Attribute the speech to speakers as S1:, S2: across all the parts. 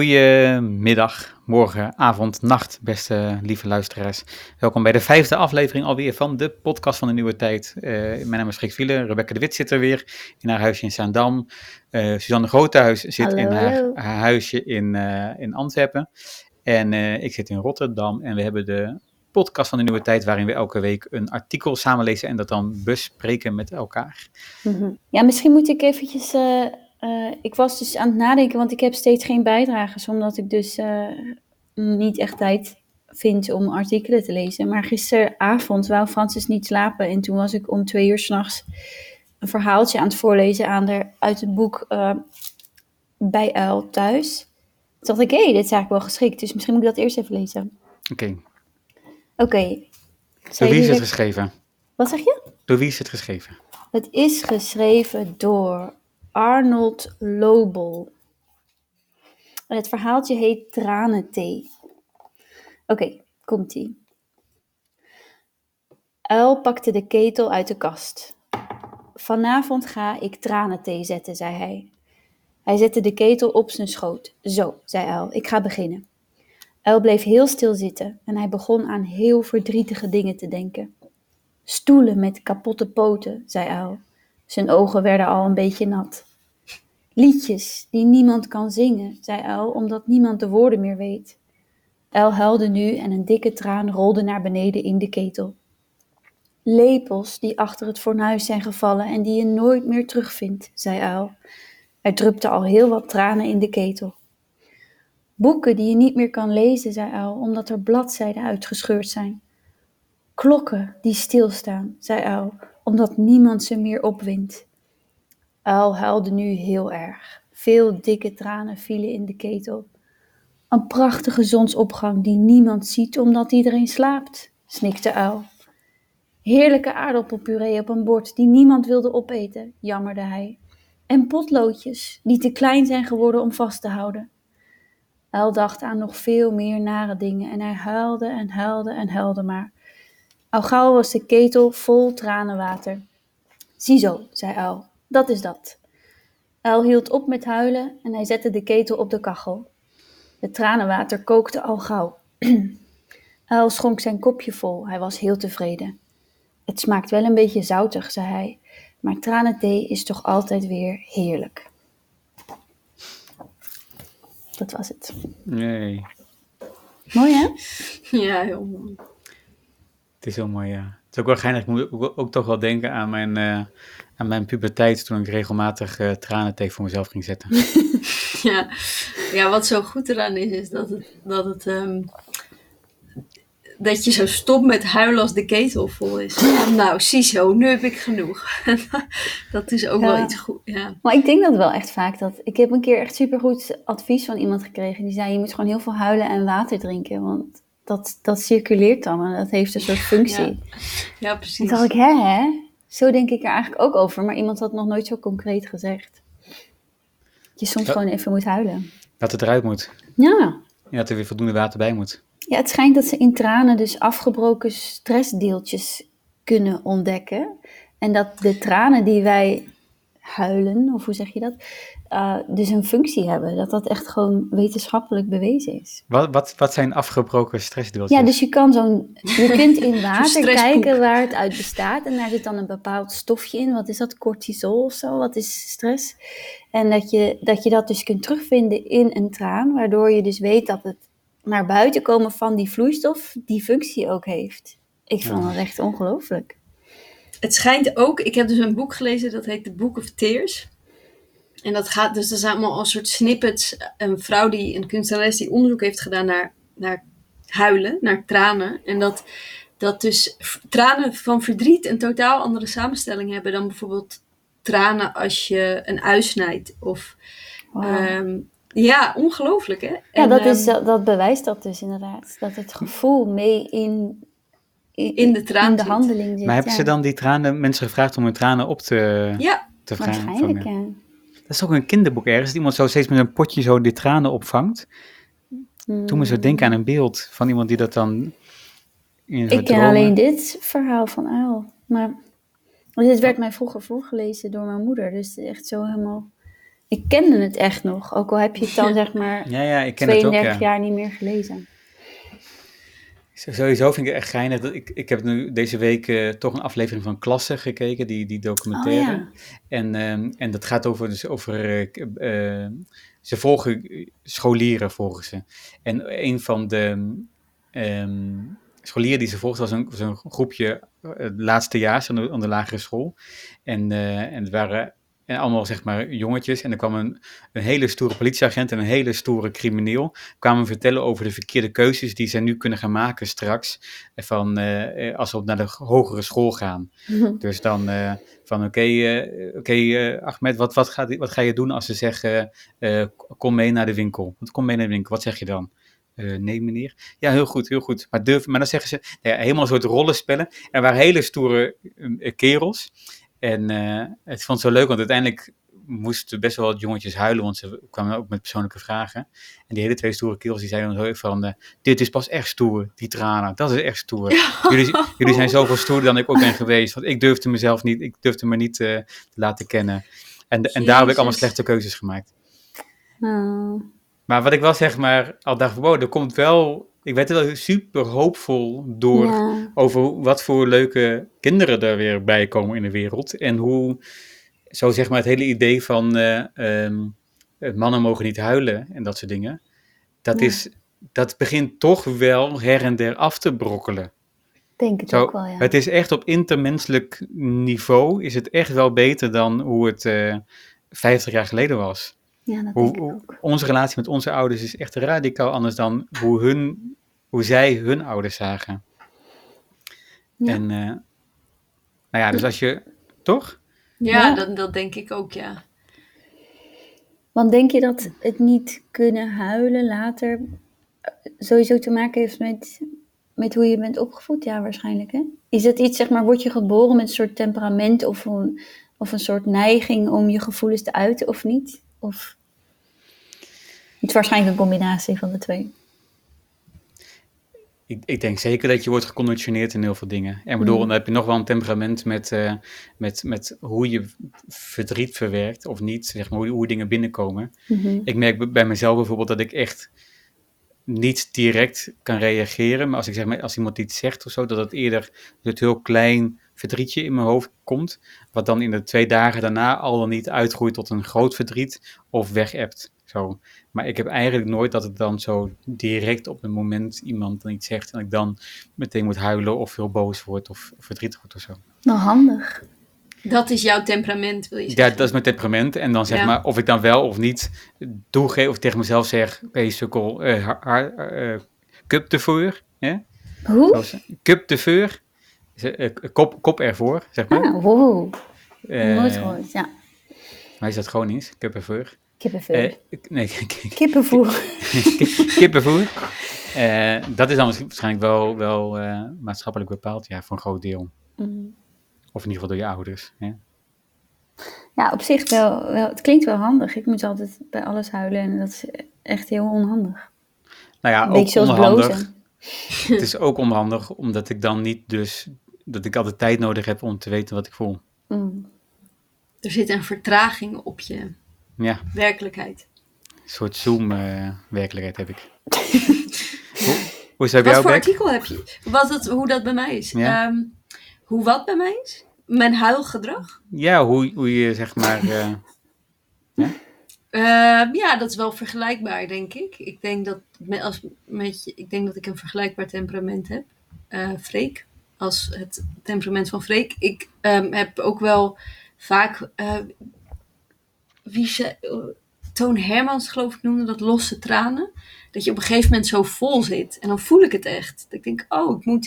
S1: Goedemiddag, morgen, avond, nacht, beste lieve luisteraars. Welkom bij de vijfde aflevering alweer van de podcast van de Nieuwe Tijd. Uh, mijn naam is Freek Viele, Rebecca de Wit zit er weer in haar huisje in Zaandam. Uh, Suzanne Groothuis zit
S2: Hallo,
S1: in haar, huisje in, eh, in Antwerpen. En eh, ik zit in Rotterdam en we hebben de podcast van de Nieuwe Tijd waarin we elke week een artikel samenlezen en dat dan bespreken met elkaar.
S2: Mhm. Ja, misschien moet ik eventjes... eh, ik was dus aan het nadenken, want ik heb steeds geen bijdragers, omdat ik dus eh, niet echt tijd vind om artikelen te lezen. Maar gisteravond wou Francis niet slapen en toen was ik om twee uur s'nachts een verhaaltje aan het voorlezen aan haar uit het boek eh, Bij Uil Thuis. Toen dacht ik, hé, dit is eigenlijk wel geschikt, dus misschien moet ik dat eerst even lezen.
S1: Oké,
S2: Oké.
S1: door wie is het geschreven?
S2: Wat zeg je?
S1: Door wie is het geschreven?
S2: Het is geschreven door Arnold Lobel. En het verhaaltje heet Tranenthee. Oké, komt-ie. Uil pakte de ketel uit de kast. Vanavond ga ik tranenthee zetten, zei hij. Hij zette de ketel op zijn schoot. Zo, zei Uil, ik ga beginnen. Uil bleef heel stil zitten en hij begon aan heel verdrietige dingen te denken. Stoelen met kapotte poten, zei Uil. Zijn ogen werden al een beetje nat. Liedjes die niemand kan zingen, zei Uil, omdat niemand de woorden meer weet. Uil huilde nu en een dikke traan rolde naar beneden in de ketel. Lepels die achter het fornuis zijn gevallen en die je nooit meer terugvindt, zei Uil. Er drupte al heel wat tranen in de ketel. Boeken die je niet meer kan lezen, zei Uil, omdat er bladzijden uitgescheurd zijn. Klokken die stilstaan, zei Uil, omdat niemand ze meer opwindt. Uil huilde nu heel erg. Veel dikke tranen vielen in de ketel. Een prachtige zonsopgang die niemand ziet omdat iedereen slaapt, snikte Uil. Heerlijke aardappelpuree op een bord die niemand wilde opeten, jammerde hij. En potloodjes die te klein zijn geworden om vast te houden. Uil dacht aan nog veel meer nare dingen en hij huilde en huilde en huilde maar. Al gauw was de ketel vol tranenwater. Ziezo, zei Uil, dat is dat. Uil hield op met huilen en hij zette de ketel op de kachel. Het tranenwater kookte al gauw. Uil schonk zijn kopje vol, hij was heel tevreden. Het smaakt wel een beetje zoutig, zei hij, maar tranenthee is toch altijd weer heerlijk. Dat was het.
S1: Nee,
S2: Mooi hè?
S3: Ja, heel mooi.
S1: het is heel mooi, ja. Het is ook wel geinig, ik moet ook, ook toch wel denken aan mijn, eh, aan mijn puberteit toen ik regelmatig eh tranenthee voor mezelf ging zetten.
S3: Ja. ja, wat zo goed eraan is, is dat het, dat het ehm, dat je zo stopt met huilen als de ketel vol is. Nou, ziezo, nu heb ik genoeg. dat is ook
S2: Ja.
S3: wel iets goed. Ja.
S2: Maar ik denk dat wel echt vaak dat. Ik heb een keer echt supergoed advies van iemand gekregen. Die zei: Je moet gewoon heel veel huilen en water drinken. Want dat, dat circuleert dan en dat heeft een soort functie.
S3: Ja. ja,
S2: Toen
S3: precies.
S2: dacht ik: Hè, hè? Zo denk ik er eigenlijk ook over. Maar iemand had nog nooit zo concreet gezegd. Dat je soms gewoon even moet huilen.
S1: Dat het eruit moet.
S2: Ja.
S1: Ja, dat er weer voldoende water bij moet.
S2: ja, het schijnt dat ze in tranen dus afgebroken stressdeeltjes kunnen ontdekken. En dat de tranen die wij huilen, of hoe zeg je dat, eh, dus een functie hebben. Dat dat echt gewoon wetenschappelijk bewezen is.
S1: Wat, wat, wat zijn afgebroken stressdeeltjes?
S2: Ja, dus je kan zo'n, je kunt in water kijken waar het uit bestaat. En daar zit dan een bepaald stofje in. Wat is dat? Cortisol of zo? Wat is stress? En dat je, dat je dat dus kunt terugvinden in een traan. Waardoor je dus weet dat het naar buiten komen van die vloeistof die functie ook heeft. Ik vond dat echt ongelooflijk.
S3: Het schijnt ook, ik heb dus een boek gelezen dat heet The Book of Tears. En dat gaat, dus dat zijn allemaal een soort snippets. Een vrouw die, een kunstenares die onderzoek heeft gedaan naar, naar huilen, naar tranen. En dat, dat dus tranen van verdriet een totaal andere samenstelling hebben dan bijvoorbeeld tranen als je een ui snijdt. Of, ehm, ja, ongelooflijk hè?
S2: ja,
S3: En,
S2: dat, is,
S3: ehm,
S2: dat, dat bewijst dat dus inderdaad. Dat het gevoel mee in, in,
S3: In de traan
S2: in de
S3: zit.
S2: handeling zit.
S1: maar hebben
S2: ja.
S1: ze dan die tranen, mensen gevraagd om hun tranen op te,
S3: ja,
S1: te vragen?
S2: Waarschijnlijk, ja.
S1: Dat is ook een kinderboek ergens. Dat iemand zo steeds met een potje zo die tranen opvangt. Toen me zo denken aan een beeld van iemand die dat dan in
S2: Ik ken alleen dit verhaal van Uil. Maar dit werd mij vroeger voorgelezen door mijn moeder. Dus echt zo helemaal Ik kende het echt nog, ook al heb je het dan zeg maar
S1: Ja, ja, ik ken het ook,
S2: 32
S1: ja.
S2: jaar niet meer gelezen.
S1: Sowieso vind ik het echt geinig. Dat ik, ik heb nu deze week eh, toch een aflevering van Klasse gekeken, die, die documentaire.
S2: Oh, ja.
S1: en, ehm, en dat gaat over, dus over eh, eh, ze volgen scholieren, volgen ze. En een van de ehm, scholieren die ze volgden was een, was een groepje het laatste jaar aan de, aan de lagere school. En, en het waren en allemaal zeg maar jongetjes. En er kwam een, een hele stoere politieagent en een hele stoere crimineel. Kwamen vertellen over de verkeerde keuzes die zij nu kunnen gaan maken straks. Van, eh, eh, als ze op naar de hogere school gaan. Dus dan eh, van oké, oké eh, Ahmed, wat, wat, gaat, wat ga je doen als ze zeggen kom mee naar de winkel? Want kom mee naar de winkel, wat zeg je dan? Nee meneer. Ja, heel goed, heel goed. Maar, durf, maar dan zeggen ze ja, helemaal een soort rollenspellen. Er waren hele stoere kerels. En eh, het vond het zo leuk, want uiteindelijk moesten best wel wat jongetjes huilen, want ze kwamen ook met persoonlijke vragen. En die hele twee stoere kerels, die zeiden dan zo van, eh, dit is pas echt stoer, die tranen, dat is echt stoer. Jullie, jullie zijn zoveel stoerder dan ik ook ben geweest, want ik durfde mezelf niet, ik durfde me niet eh, te laten kennen. En, en daar heb ik allemaal slechte keuzes gemaakt.
S2: Oh.
S1: Maar wat ik wel zeg maar, al dacht, wow, er komt wel, ik werd er wel super hoopvol door
S2: Ja.
S1: over wat voor leuke kinderen er weer bij komen in de wereld. En hoe, zo zeg maar, het hele idee van eh, ehm, eh, mannen mogen niet huilen en dat soort dingen. Dat,
S2: Ja.
S1: is, dat begint toch wel her en der af te brokkelen.
S2: denk het
S1: Zo,
S2: ook wel, ja.
S1: Het is echt op intermenselijk niveau, is het echt wel beter dan hoe het eh 50 jaar geleden was.
S2: ja, dat
S1: Hoe,
S2: denk ik ook.
S1: onze relatie met onze ouders is echt radicaal anders dan hoe, hun, hoe zij hun ouders zagen.
S2: Ja.
S1: En, eh, nou ja, dus als je, toch?
S3: Ja,
S2: Ja.
S3: Dat, dat denk ik ook, ja.
S2: Want denk je dat het niet kunnen huilen later eh, sowieso te maken heeft met, met hoe je bent opgevoed? Ja, waarschijnlijk hè? Is dat iets, zeg maar, word je geboren met een soort temperament of een, of een soort neiging om je gevoelens te uiten of niet? Of het is waarschijnlijk een combinatie van de twee.
S1: Ik, ik denk zeker dat je wordt geconditioneerd in heel veel dingen. En bedoel,
S2: Mm.
S1: dan heb je nog wel een temperament met, eh, met, met hoe je verdriet verwerkt of niet, zeg maar, hoe, hoe dingen binnenkomen.
S2: Mhm.
S1: Ik merk bij mezelf bijvoorbeeld dat ik echt niet direct kan reageren. Maar als ik zeg maar, als iemand iets zegt of zo, dat het eerder het heel klein verdrietje in mijn hoofd komt. Wat dan in de twee dagen daarna al dan niet uitgroeit tot een groot verdriet of wegebt. Zo. Maar ik heb eigenlijk nooit dat het dan zo direct op een moment iemand dan iets zegt en ik dan meteen moet huilen of heel boos word of verdrietig word of zo.
S2: Nou, handig.
S3: Dat is jouw temperament, wil je
S1: Ja,
S3: zeggen.
S1: dat is mijn temperament. En dan zeg
S3: Ja.
S1: maar, of ik dan wel of niet toegeef of tegen mezelf zeg, hé sukkel, eh eh, cup ervoor. Hè?
S2: Hoe?
S1: Zoals, cup ervoor. Ze- eh, kop, kop ervoor, zeg maar.
S2: Ah, wow.
S1: Eh,
S2: Nooit gehoord. Ja,
S1: maar is dat gewoon eens? Cup ervoor.
S2: Kippenvel.
S1: Eh, ik- nee,
S2: Kippenvoer.
S1: kip ervoor. Eh, dat is dan waarschijnlijk wel, wel eh, maatschappelijk bepaald, ja, voor een groot deel.
S2: Mm.
S1: Of in ieder geval door je ouders. Hè?
S2: Ja, op zich wel, wel. Het klinkt wel handig. Ik moet altijd bij alles huilen en dat is echt heel onhandig.
S1: Nou ja, ook onhandig.
S2: blozen.
S1: Het is ook onhandig, omdat ik dan niet dus, dat ik altijd tijd nodig heb om te weten wat ik voel.
S2: Mm.
S3: Er zit een vertraging op je
S1: Ja,
S3: werkelijkheid.
S1: een soort Zoom-werkelijkheid heb ik. hoe, hoe is dat bij
S3: Wat
S1: jou,
S3: voor
S1: Beck?
S3: artikel heb je? Wat het, hoe dat bij mij is?
S1: Ja.
S3: Ehm, hoe wat bij mij is? Mijn huilgedrag?
S1: Ja, hoe, hoe je zeg maar... eh,
S3: Ehm, ja, dat is wel vergelijkbaar, denk ik. Ik denk dat, met, als, met je, ik denk dat ik een vergelijkbaar temperament heb. Eh Freek, als het temperament van Freek. Ik ehm, heb ook wel vaak... wie ze, Toon Hermans, geloof ik, noemde dat losse tranen. Dat je op een gegeven moment zo vol zit. En dan voel ik het echt. Ik denk, oh, ik moet...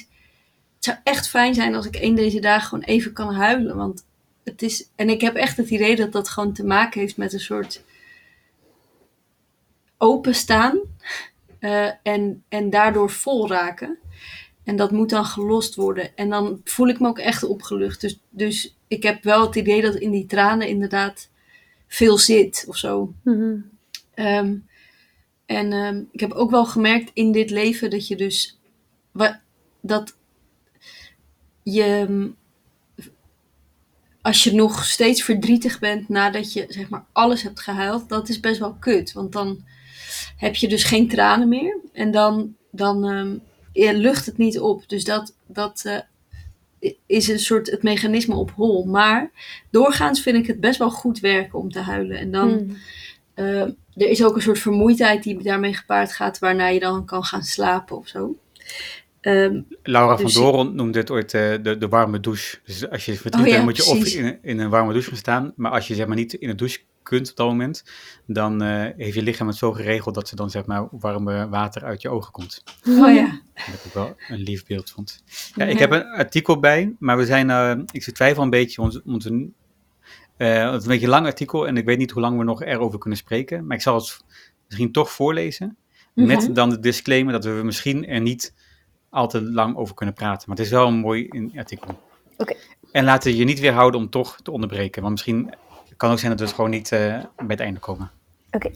S3: Het zou echt fijn zijn als ik één deze dagen gewoon even kan huilen. Want het is... En ik heb echt het idee dat dat gewoon te maken heeft met een soort openstaan eh, en, en daardoor vol raken. En dat moet dan gelost worden. En dan voel ik me ook echt opgelucht. Dus, dus ik heb wel het idee dat in die tranen inderdaad veel zit of zo.
S2: Mhm.
S3: Ehm, en ehm, ik heb ook wel gemerkt in dit leven dat je dus dat je mm, als je nog steeds verdrietig bent nadat je zeg maar alles hebt gehuild, dat is best wel kut. Want dan heb je dus geen tranen meer en dan, dan ehm, ja, lucht het niet op. Dus dat, dat eh, is een soort het mechanisme op hol. Maar doorgaans vind ik het best wel goed werken om te huilen. En dan,
S2: Hmm.
S3: eh, er is ook een soort vermoeidheid die daarmee gepaard gaat, waarna je dan kan gaan slapen of zo. Ehm,
S1: Laura
S3: Dus-
S1: van Doorn noemde dit ooit eh, de, de warme douche. Dus als je verdriet
S3: Oh ja,
S1: moet je of in, in een warme douche gaan staan. Maar als je zeg maar niet in de douche kunt op dat moment, dan eh, heeft je lichaam het zo geregeld dat ze dan zeg maar warme water uit je ogen komt.
S3: oh ja.
S1: Dat ik wel een lief beeld vond. Ja, ik heb een artikel bij, maar we zijn, eh, ik zit twijfel een beetje, want we moeten, eh, het is een beetje een lang artikel en ik weet niet hoe lang we nog erover kunnen spreken. Maar ik zal het misschien toch voorlezen, met
S3: Mhm.
S1: dan de disclaimer dat we er misschien er niet al te lang over kunnen praten. Maar het is wel een mooi artikel.
S2: Oké.
S1: En laten je niet weerhouden om toch te onderbreken, want misschien kan ook zijn dat we het gewoon niet eh, bij het einde komen.
S2: Oké.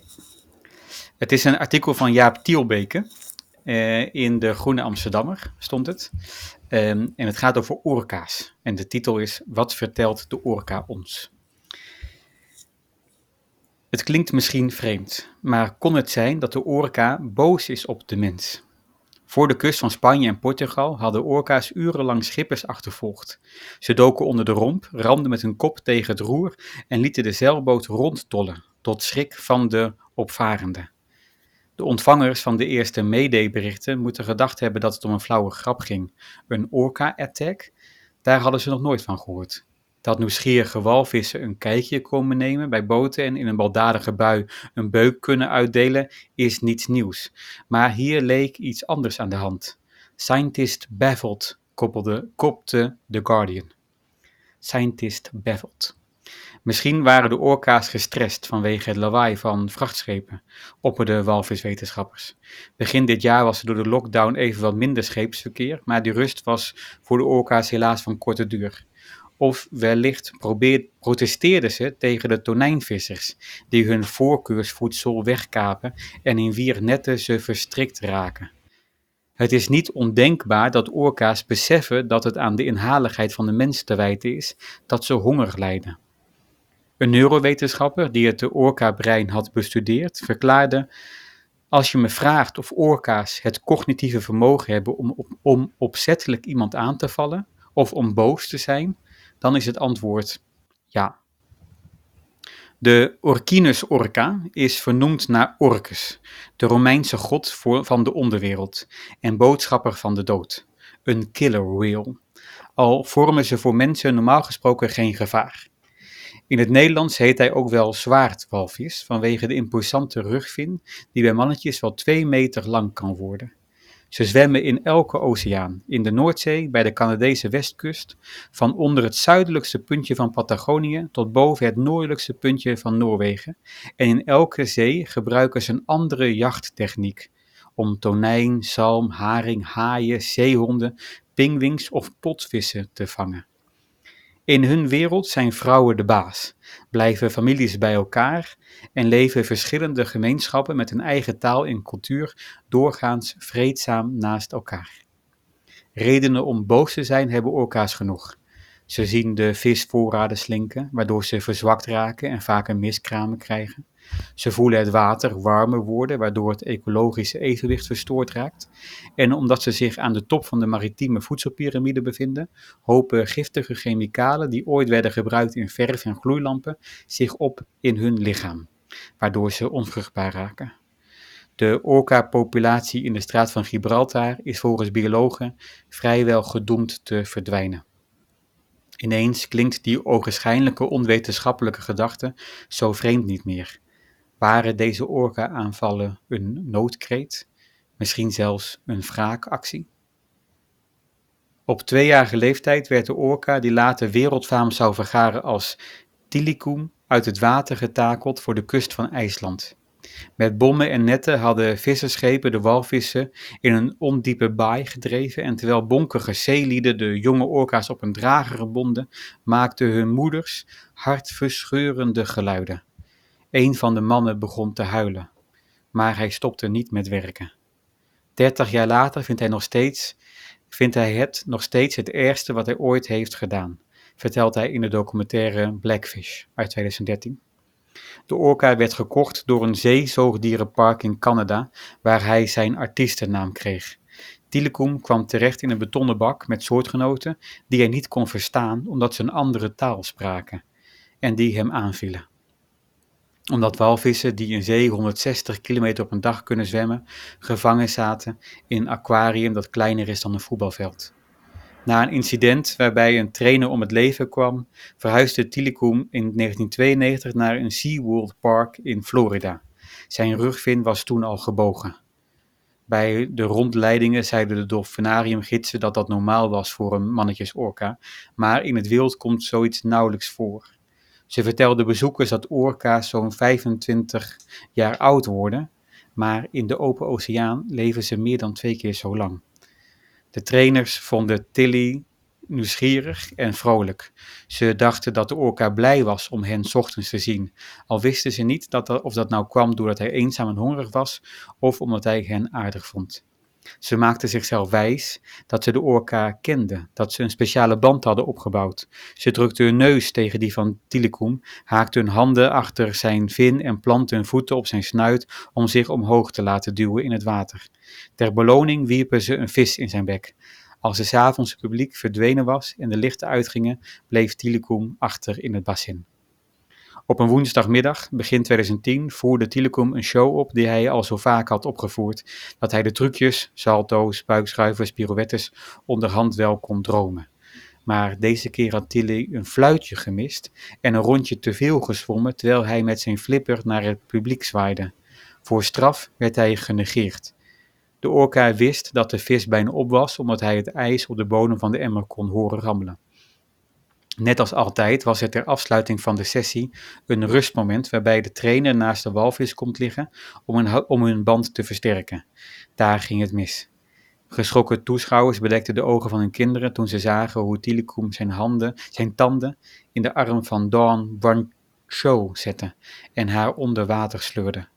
S1: Het is een artikel van Jaap Tielbeke. eh, in de Groene Amsterdammer stond het. Ehm, en het gaat over orka's. En de titel is Wat vertelt de orka ons? Het klinkt misschien vreemd, maar kon het zijn dat de orka boos is op de mens? Voor de kust van Spanje en Portugal hadden orka's urenlang schippers achtervolgd. Ze doken onder de romp, ramden met hun kop tegen het roer en lieten de zeilboot rondtollen, tot schrik van de opvarenden. De ontvangers van de eerste Mayday-berichten moeten gedacht hebben dat het om een flauwe grap ging. Een orca-attack? Daar hadden ze nog nooit van gehoord. Dat nieuwsgierige walvissen een kijkje komen nemen bij boten en in een baldadige bui een beuk kunnen uitdelen, is niets nieuws. Maar hier leek iets anders aan de hand. Scientist baffled, koppelde, kopte The Guardian. Scientist baffled. Misschien waren de orka's gestrest vanwege het lawaai van vrachtschepen, opperden walviswetenschappers. Begin dit jaar was er door de lockdown even wat minder scheepsverkeer, maar die rust was voor de orka's helaas van korte duur. Of wellicht probeer, protesteerden ze tegen de tonijnvissers, die hun voorkeursvoedsel wegkapen en in wier netten ze verstrikt raken. Het is niet ondenkbaar dat orka's beseffen dat het aan de inhaligheid van de mens te wijten is dat ze honger lijden. Een neurowetenschapper die het de orka-brein had bestudeerd, verklaarde: Als je me vraagt of orka's het cognitieve vermogen hebben om, om opzettelijk iemand aan te vallen of om boos te zijn, dan is het antwoord ja. De Orcinus orca is vernoemd naar Orcus, de Romeinse god voor, van de onderwereld en boodschapper van de dood, een killer whale. Al vormen ze voor mensen normaal gesproken geen gevaar. In het Nederlands heet hij ook wel zwaardwalvis vanwege de imposante rugvin die bij mannetjes wel twee meter lang kan worden. Ze zwemmen in elke oceaan, in de Noordzee, bij de Canadese westkust, van onder het zuidelijkste puntje van Patagonië tot boven het noordelijkste puntje van Noorwegen. En in elke zee gebruiken ze een andere jachttechniek om tonijn, zalm, haring, haaien, zeehonden, pingwings of potvissen te vangen. In hun wereld zijn vrouwen de baas, blijven families bij elkaar en leven verschillende gemeenschappen met een eigen taal en cultuur doorgaans vreedzaam naast elkaar. Redenen om boos te zijn hebben orka's genoeg. Ze zien de visvoorraden slinken, waardoor ze verzwakt raken en vaak een miskramen krijgen. Ze voelen het water warmer worden, waardoor het ecologische evenwicht verstoord raakt. En omdat ze zich aan de top van de maritieme voedselpiramide bevinden, hopen giftige chemicalen die ooit werden gebruikt in verf en gloeilampen zich op in hun lichaam, waardoor ze onvruchtbaar raken. De orca-populatie in de straat van Gibraltar is volgens biologen vrijwel gedoemd te verdwijnen. Ineens klinkt die ogenschijnlijke onwetenschappelijke gedachte zo vreemd niet meer. Waren deze orka-aanvallen een noodkreet? Misschien zelfs een wraakactie? Op tweejarige leeftijd werd de orka, die later wereldfaam zou vergaren als Tilikum, uit het water getakeld voor de kust van IJsland. Met bommen en netten hadden visserschepen de walvissen in een ondiepe baai gedreven en terwijl bonkige zeelieden de jonge orka's op een drager bonden, maakten hun moeders hartverscheurende geluiden. Een van de mannen begon te huilen, maar hij stopte niet met werken. Dertig jaar later vindt hij, nog steeds, vindt hij het nog steeds het ergste wat hij ooit heeft gedaan. vertelt hij in de documentaire Blackfish uit 2013. De orka werd gekocht door een zeezoogdierenpark in Canada, waar hij zijn artiestennaam kreeg. Tilikum kwam terecht in een betonnen bak met soortgenoten die hij niet kon verstaan omdat ze een andere taal spraken en die hem aanvielen. Omdat walvissen die in zee 160 kilometer op een dag kunnen zwemmen, gevangen zaten in een aquarium dat kleiner is dan een voetbalveld. Na een incident waarbij een trainer om het leven kwam, verhuisde Tilikum in 1992 naar een SeaWorld Park in Florida. Zijn rugvin was toen al gebogen. Bij de rondleidingen zeiden de dolfinariumgidsen dat dat normaal was voor een mannetjesorka, maar in het wild komt zoiets nauwelijks voor. Ze vertelden bezoekers dat orka's zo'n 25 jaar oud worden, maar in de open oceaan leven ze meer dan twee keer zo lang. De trainers vonden Tilly nieuwsgierig en vrolijk. Ze dachten dat de orka blij was om hen ochtends te zien, al wisten ze niet dat dat, of dat nou kwam doordat hij eenzaam en hongerig was of omdat hij hen aardig vond. Ze maakten zichzelf wijs dat ze de orka kenden, dat ze een speciale band hadden opgebouwd. Ze drukten hun neus tegen die van Tilikum, haakten hun handen achter zijn vin en plantten hun voeten op zijn snuit om zich omhoog te laten duwen in het water. Ter beloning wierpen ze een vis in zijn bek. Als de s'avonds het publiek verdwenen was en de lichten uitgingen, bleef Tilikum achter in het bassin. Op een woensdagmiddag, begin 2010, voerde Tilikum een show op die hij al zo vaak had opgevoerd, dat hij de trucjes, salto's, buikschuivers, pirouettes onderhand wel kon dromen. Maar deze keer had Tilly een fluitje gemist en een rondje te veel gezwommen terwijl hij met zijn flipper naar het publiek zwaaide. Voor straf werd hij genegeerd. De orka wist dat de vis bijna op was, omdat hij het ijs op de bodem van de emmer kon horen rammelen. Net als altijd was het ter afsluiting van de sessie een rustmoment waarbij de trainer naast de walvis komt liggen om hun, om hun band te versterken. Daar ging het mis. Geschrokken toeschouwers bedekten de ogen van hun kinderen toen ze zagen hoe Tilikum zijn handen, zijn tanden in de arm van Dawn Cho zette en haar onder water sleurde.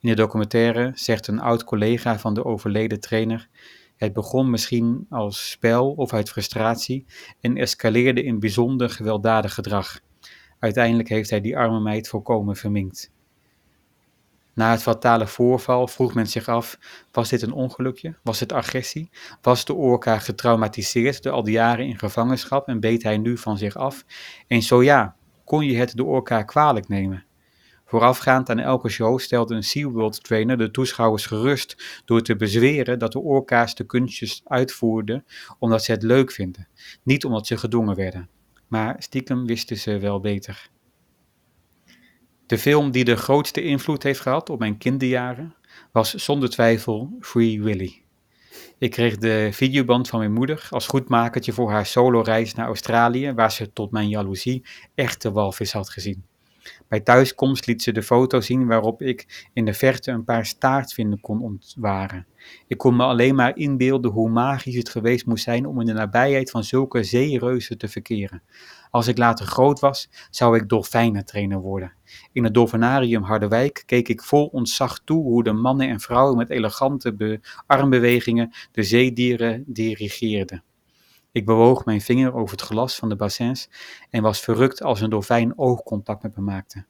S1: In de documentaire zegt een oud collega van de overleden trainer: Het begon misschien als spel of uit frustratie en escaleerde in bijzonder gewelddadig gedrag. Uiteindelijk heeft hij die arme meid volkomen verminkt. Na het fatale voorval vroeg men zich af: was dit een ongelukje? Was het agressie? Was de orka getraumatiseerd door al die jaren in gevangenschap en beet hij nu van zich af? En zo ja, kon je het de orka kwalijk nemen? Voorafgaand aan elke show stelde een SeaWorld trainer de toeschouwers gerust door te bezweren dat de orka's de kunstjes uitvoerden omdat ze het leuk vinden, niet omdat ze gedwongen werden. Maar stiekem wisten ze wel beter. De film die de grootste invloed heeft gehad op mijn kinderjaren was zonder twijfel Free Willy. Ik kreeg de videoband van mijn moeder als goedmakertje voor haar soloreis naar Australië, waar ze tot mijn jaloezie echte walvis had gezien. Bij thuiskomst liet ze de foto zien waarop ik in de verte een paar staartvinden kon ontwaren. Ik kon me alleen maar inbeelden hoe magisch het geweest moest zijn om in de nabijheid van zulke zeereuzen te verkeren. Als ik later groot was, zou ik dolfijnentrainer worden. In het dolfinarium Harderwijk keek ik vol ontzag toe hoe de mannen en vrouwen met elegante armbewegingen de zeedieren dirigeerden. Ik bewoog mijn vinger over het glas van de bassins en was verrukt als een dolfijn oogcontact met me maakte.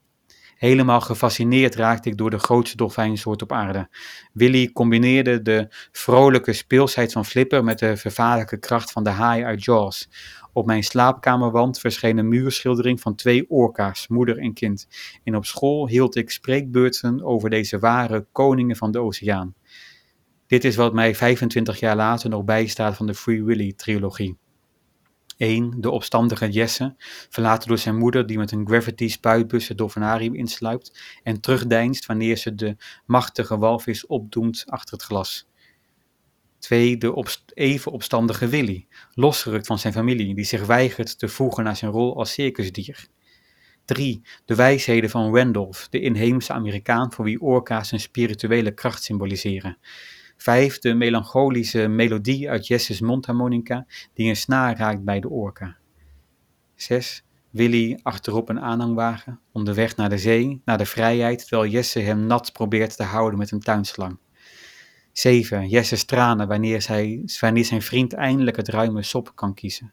S1: Helemaal gefascineerd raakte ik door de grootste dolfijnsoort op aarde. Willy combineerde de vrolijke speelsheid van Flipper met de vervaarlijke kracht van de haai uit Jaws. Op mijn slaapkamerwand verscheen een muurschildering van twee orka's, moeder en kind. En op school hield ik spreekbeurten over deze ware koningen van de oceaan. Dit is wat mij 25 jaar later nog bijstaat van de Free Willy trilogie. 1. De opstandige Jesse, verlaten door zijn moeder die met een gravity spuitbus het dolfinarium insluipt en terugdeinst wanneer ze de machtige walvis opdoemt achter het glas. 2. De even opstandige Willy, losgerukt van zijn familie, die zich weigert te voegen naar zijn rol als circusdier. 3. De wijsheden van Randolph, de inheemse Amerikaan voor wie orka's een spirituele kracht symboliseren. Vijf, de melancholische melodie uit Jesse's mondharmonica die een snaar raakt bij de orka. Zes, Willy achterop een aanhangwagen, onderweg naar de zee, naar de vrijheid, terwijl Jesse hem nat probeert te houden met een tuinslang. 7. Jesse's tranen wanneer, zij, wanneer zijn vriend eindelijk het ruime sop kan kiezen.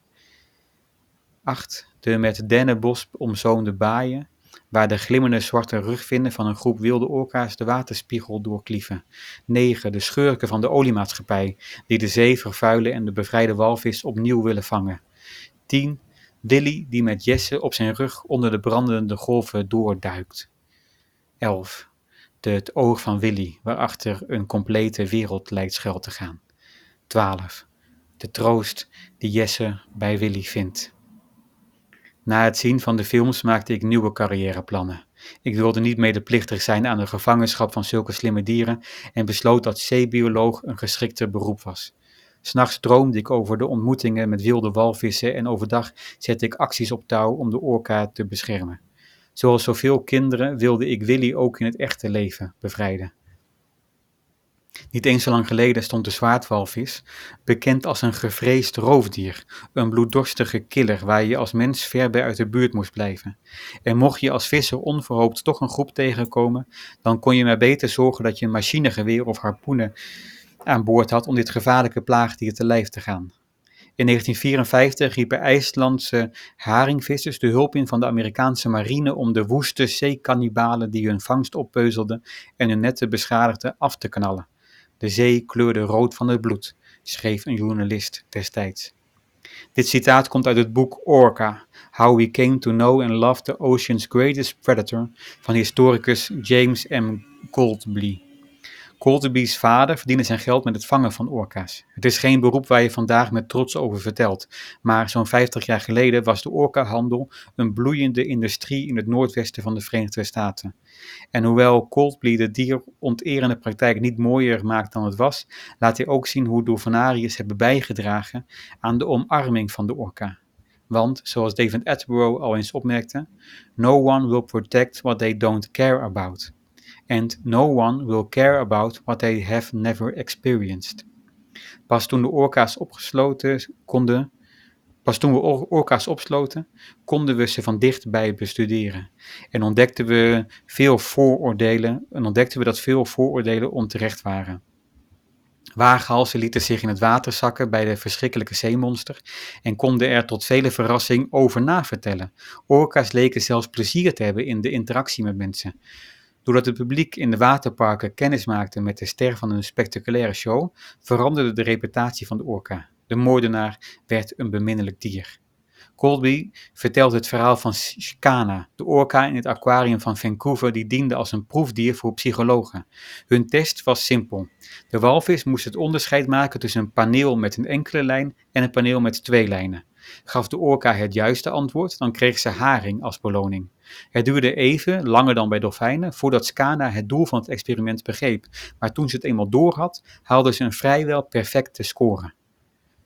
S1: 8. De met dennenbos omzoomde baaien, waar de glimmende zwarte rugvinnen van een groep wilde orka's de waterspiegel doorklieven. 9. De schurken van de oliemaatschappij, die de zee vervuilen en de bevrijde walvis opnieuw willen vangen. 10. Willy die met Jesse op zijn rug onder de brandende golven doorduikt. 11. De, het oog van Willy, waarachter een complete wereld lijkt schuil te gaan. 12. De troost die Jesse bij Willy vindt. Na het zien van de films maakte ik nieuwe carrièreplannen. Ik wilde niet medeplichtig zijn aan de gevangenschap van zulke slimme dieren en besloot dat zeebioloog een geschikter beroep was. S'nachts droomde ik over de ontmoetingen met wilde walvissen en overdag zette ik acties op touw om de orka te beschermen. Zoals zoveel kinderen wilde ik Willy ook in het echte leven bevrijden. Niet eens zo lang geleden stond de zwaardwalvis, bekend als een gevreesd roofdier, een bloeddorstige killer waar je als mens ver bij uit de buurt moest blijven. En mocht je als visser onverhoopt toch een groep tegenkomen, dan kon je maar beter zorgen dat je een machinegeweer of harpoenen aan boord had om dit gevaarlijke plaagdier te lijf te gaan. In 1954 riepen IJslandse haringvissers de hulp in van de Amerikaanse marine om de woeste zeekannibalen die hun vangst oppeuzelden en hun netten beschadigden af te knallen. De zee kleurde rood van het bloed, schreef een journalist destijds. Dit citaat komt uit het boek Orca, How We Came to Know and Love the Ocean's Greatest Predator van historicus James M. Goldbly. Colterby's vader verdiende zijn geld met het vangen van orka's. Het is geen beroep waar je vandaag met trots over vertelt, maar zo'n 50 jaar geleden was de orkahandel een bloeiende industrie in het noordwesten van de Verenigde Staten. En hoewel Coldplay de dieronterende praktijk niet mooier maakt dan het was, laat hij ook zien hoe dolfinariërs hebben bijgedragen aan de omarming van de orka. Want, zoals David Attenborough al eens opmerkte, no one will protect what they don't care about and no one will care about what they have never experienced. Pas toen de orka's opgesloten konden, pas toen we orka's opsloten, konden we ze van dichtbij bestuderen. En ontdekten we veel vooroordelen, en ontdekten we dat veel vooroordelen onterecht waren. Waaghalsen lieten zich in het water zakken bij de verschrikkelijke zeemonster en konden er tot vele verrassing over navertellen. Orka's leken zelfs plezier te hebben in de interactie met mensen. Doordat het publiek in de waterparken kennis maakte met de ster van een spectaculaire show, veranderde de reputatie van de orka. De moordenaar werd een beminnelijk dier. Colby vertelt het verhaal van Skana, de orka in het aquarium van Vancouver, die diende als een proefdier voor psychologen. Hun test was simpel. De walvis moest het onderscheid maken tussen een paneel met een enkele lijn en een paneel met twee lijnen. Gaf de orka het juiste antwoord, dan kreeg ze haring als beloning. Het duurde even, langer dan bij dolfijnen, voordat Skana het doel van het experiment begreep, maar toen ze het eenmaal doorhad, haalde ze een vrijwel perfecte score.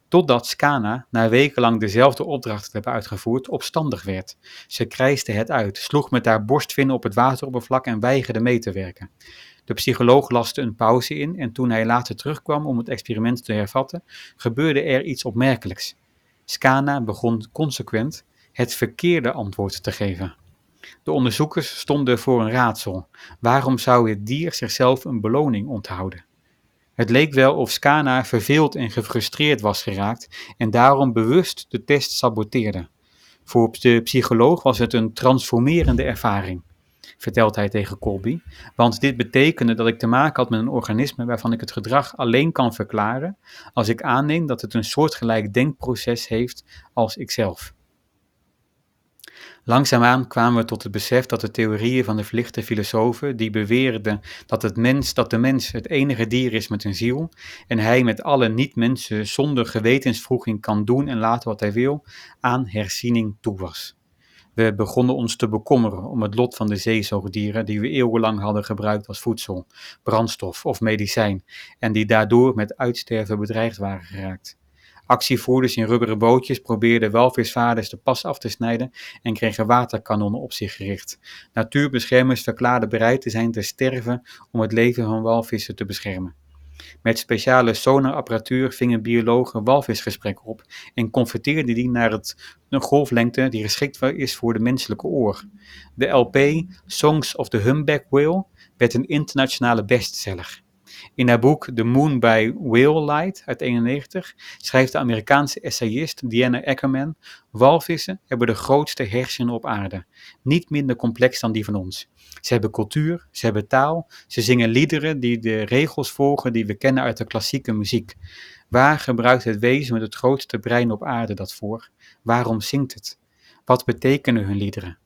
S1: Totdat Skana, na wekenlang dezelfde opdracht te hebben uitgevoerd, opstandig werd. Ze krijste het uit, sloeg met haar borstvinnen op het wateroppervlak en weigerde mee te werken. De psycholoog laste een pauze in en toen hij later terugkwam om het experiment te hervatten, gebeurde er iets opmerkelijks. Skana begon consequent het verkeerde antwoord te geven. De onderzoekers stonden voor een raadsel. Waarom zou het dier zichzelf een beloning onthouden? Het leek wel of Skana verveeld en gefrustreerd was geraakt en daarom bewust de test saboteerde. Voor de psycholoog was het een transformerende ervaring, vertelt hij tegen Colby, want dit betekende dat ik te maken had met een organisme waarvan ik het gedrag alleen kan verklaren als ik aanneem dat het een soortgelijk denkproces heeft als ikzelf. Langzaamaan kwamen we tot het besef dat de theorieën van de verlichte filosofen, die beweerden dat, het mens, dat de mens het enige dier is met een ziel, en hij met alle niet-mensen zonder gewetensvroeging kan doen en laten wat hij wil, aan herziening toe was. We begonnen ons te bekommeren om het lot van de zeezoogdieren die we eeuwenlang hadden gebruikt als voedsel, brandstof of medicijn en die daardoor met uitsterven bedreigd waren geraakt. Actievoerders in rubberen bootjes probeerden walvisvaarders de pas af te snijden en kregen waterkanonnen op zich gericht. Natuurbeschermers verklaarden bereid te zijn te sterven om het leven van walvissen te beschermen. Met speciale sonarapparatuur vingen biologen walvisgesprekken op en converteerden die naar het, een golflengte die geschikt is voor de menselijke oor. De LP Songs of the Humpback Whale werd een internationale bestseller. In haar boek The Moon by Whale Light uit 91 schrijft de Amerikaanse essayist Diana Ackerman: Walvissen hebben de grootste hersenen op aarde, niet minder complex dan die van ons. Ze hebben cultuur, ze hebben taal, ze zingen liederen die de regels volgen die we kennen uit de klassieke muziek. Waar gebruikt het wezen met het grootste brein op aarde dat voor? Waarom zingt het? Wat betekenen hun liederen?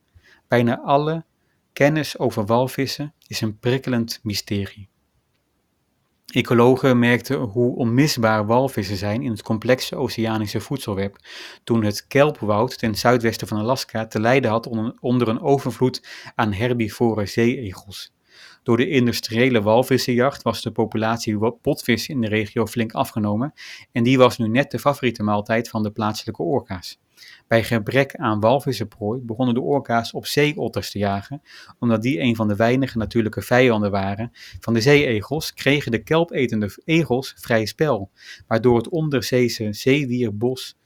S1: Bijna alle kennis over walvissen is een prikkelend mysterie. Ecologen merkten hoe onmisbaar walvissen zijn in het complexe oceanische voedselweb, toen het kelpwoud ten zuidwesten van Alaska te lijden had onder een overvloed aan herbivore zeeegels. Door de industriële walvissenjacht was de populatie potvis in de regio flink afgenomen en die was nu net de favoriete maaltijd van de plaatselijke orka's. Bij gebrek aan walvissenprooi begonnen de orka's op zeeotters te jagen, omdat die een van de weinige natuurlijke vijanden waren van de zeeegels, kregen de kelpetende egels vrij spel, waardoor het onderzeese zeewierbos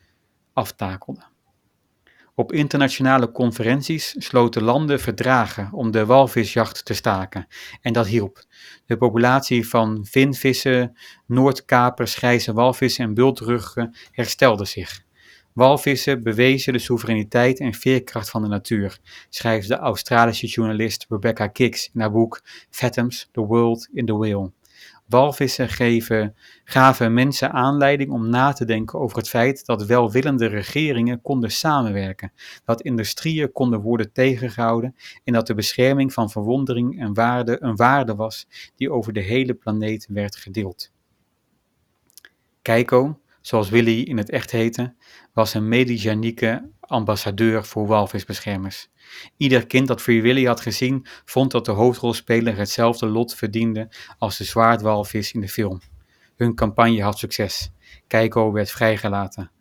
S1: aftakelde. Op internationale conferenties sloten landen verdragen om de walvisjacht te staken. En dat hielp. De populatie van vinvissen, noordkapers, grijze walvissen en bultruggen herstelde zich. Walvissen bewezen de soevereiniteit en veerkracht van de natuur, schrijft de Australische journalist Rebecca Kicks in haar boek Fathoms, The World in the Whale. Walvissen geven, gaven mensen aanleiding om na te denken over het feit dat welwillende regeringen konden samenwerken, dat industrieën konden worden tegengehouden en dat de bescherming van verwondering en waarde een waarde was die over de hele planeet werd gedeeld. Keiko, zoals Willy in het echt heette, was een medijanieke ambassadeur voor walvisbeschermers. Ieder kind dat Free Willy had gezien, vond dat de hoofdrolspeler hetzelfde lot verdiende als de zwaardwalvis in de film. Hun campagne had succes. Keiko werd vrijgelaten.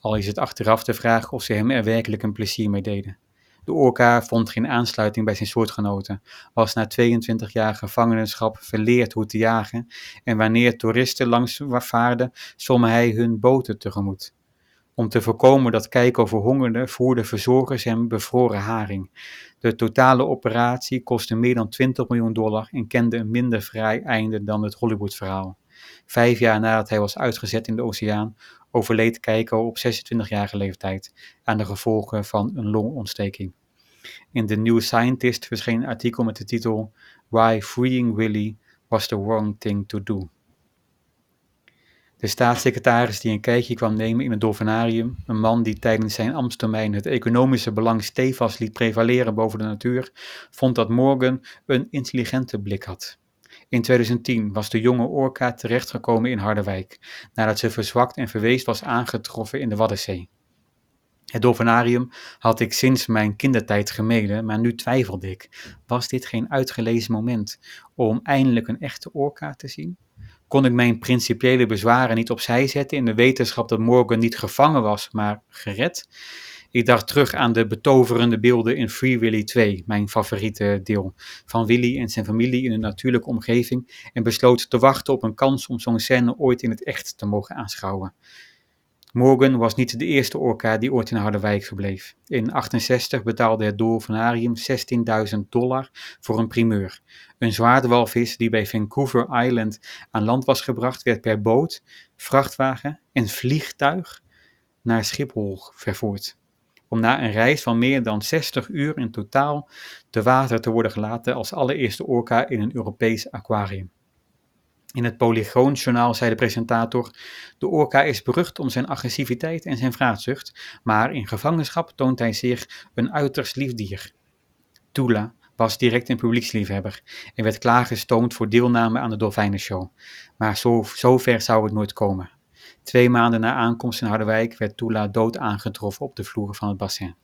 S1: Al is het achteraf de vraag of ze hem er werkelijk een plezier mee deden. De orka vond geen aansluiting bij zijn soortgenoten, was na 22 jaar gevangenschap verleerd hoe te jagen en wanneer toeristen langs vaarden, zwommen hij hun boten tegemoet. Om te voorkomen dat Keiko verhongerde, voerden verzorgers hem bevroren haring. De totale operatie kostte meer dan 20 miljoen dollar en kende een minder vrij einde dan het Hollywood-verhaal. Vijf jaar nadat hij was uitgezet in de oceaan, overleed Keiko op 26-jarige leeftijd aan de gevolgen van een longontsteking. In The New Scientist verscheen een artikel met de titel Why Freeing Willy Was the Wrong Thing to Do. De staatssecretaris die een kijkje kwam nemen in het dolfinarium, een man die tijdens zijn ambtstermijn het economische belang stevast liet prevaleren boven de natuur, vond dat Morgan een intelligente blik had. In 2010 was de jonge orka terechtgekomen in Harderwijk, nadat ze verzwakt en verweest was aangetroffen in de Waddenzee. Het dolfinarium had ik sinds mijn kindertijd gemeden, maar nu twijfelde ik. Was dit geen uitgelezen moment om eindelijk een echte orka te zien? Kon ik mijn principiële bezwaren niet opzij zetten in de wetenschap dat Morgan niet gevangen was, maar gered. Ik dacht terug aan de betoverende beelden in Free Willy 2, mijn favoriete deel, van Willy en zijn familie in een natuurlijke omgeving en besloot te wachten op een kans om zo'n scène ooit in het echt te mogen aanschouwen. Morgan was niet de eerste orka die ooit in Harderwijk verbleef. In 68 betaalde het dolfinarium 16.000 dollar voor een primeur. Een zwaardewalvis die bij Vancouver Island aan land was gebracht, werd per boot, vrachtwagen en vliegtuig naar Schiphol vervoerd. Om na een reis van meer dan 60 uur in totaal te water te worden gelaten als allereerste orka in een Europees aquarium. In het Polygoonjournaal zei de presentator: De orka is berucht om zijn agressiviteit en zijn vraatzucht, maar in gevangenschap toont hij zich een uiterst lief dier. Tula was direct een publieksliefhebber en werd klaargestoomd voor deelname aan de Dolfijnenshow. Maar zo, zover zou het nooit komen. Twee maanden na aankomst in Harderwijk werd Tula dood aangetroffen op de vloer van het bassin.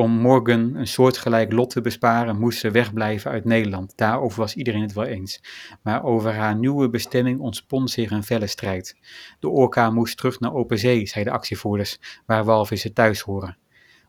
S1: Om Morgan een soortgelijk lot te besparen, moest ze wegblijven uit Nederland. Daarover was iedereen het wel eens. Maar over haar nieuwe bestemming ontspon zich een felle strijd. De orka moest terug naar open zee, zeiden actievoerders, waar walvissen thuis horen.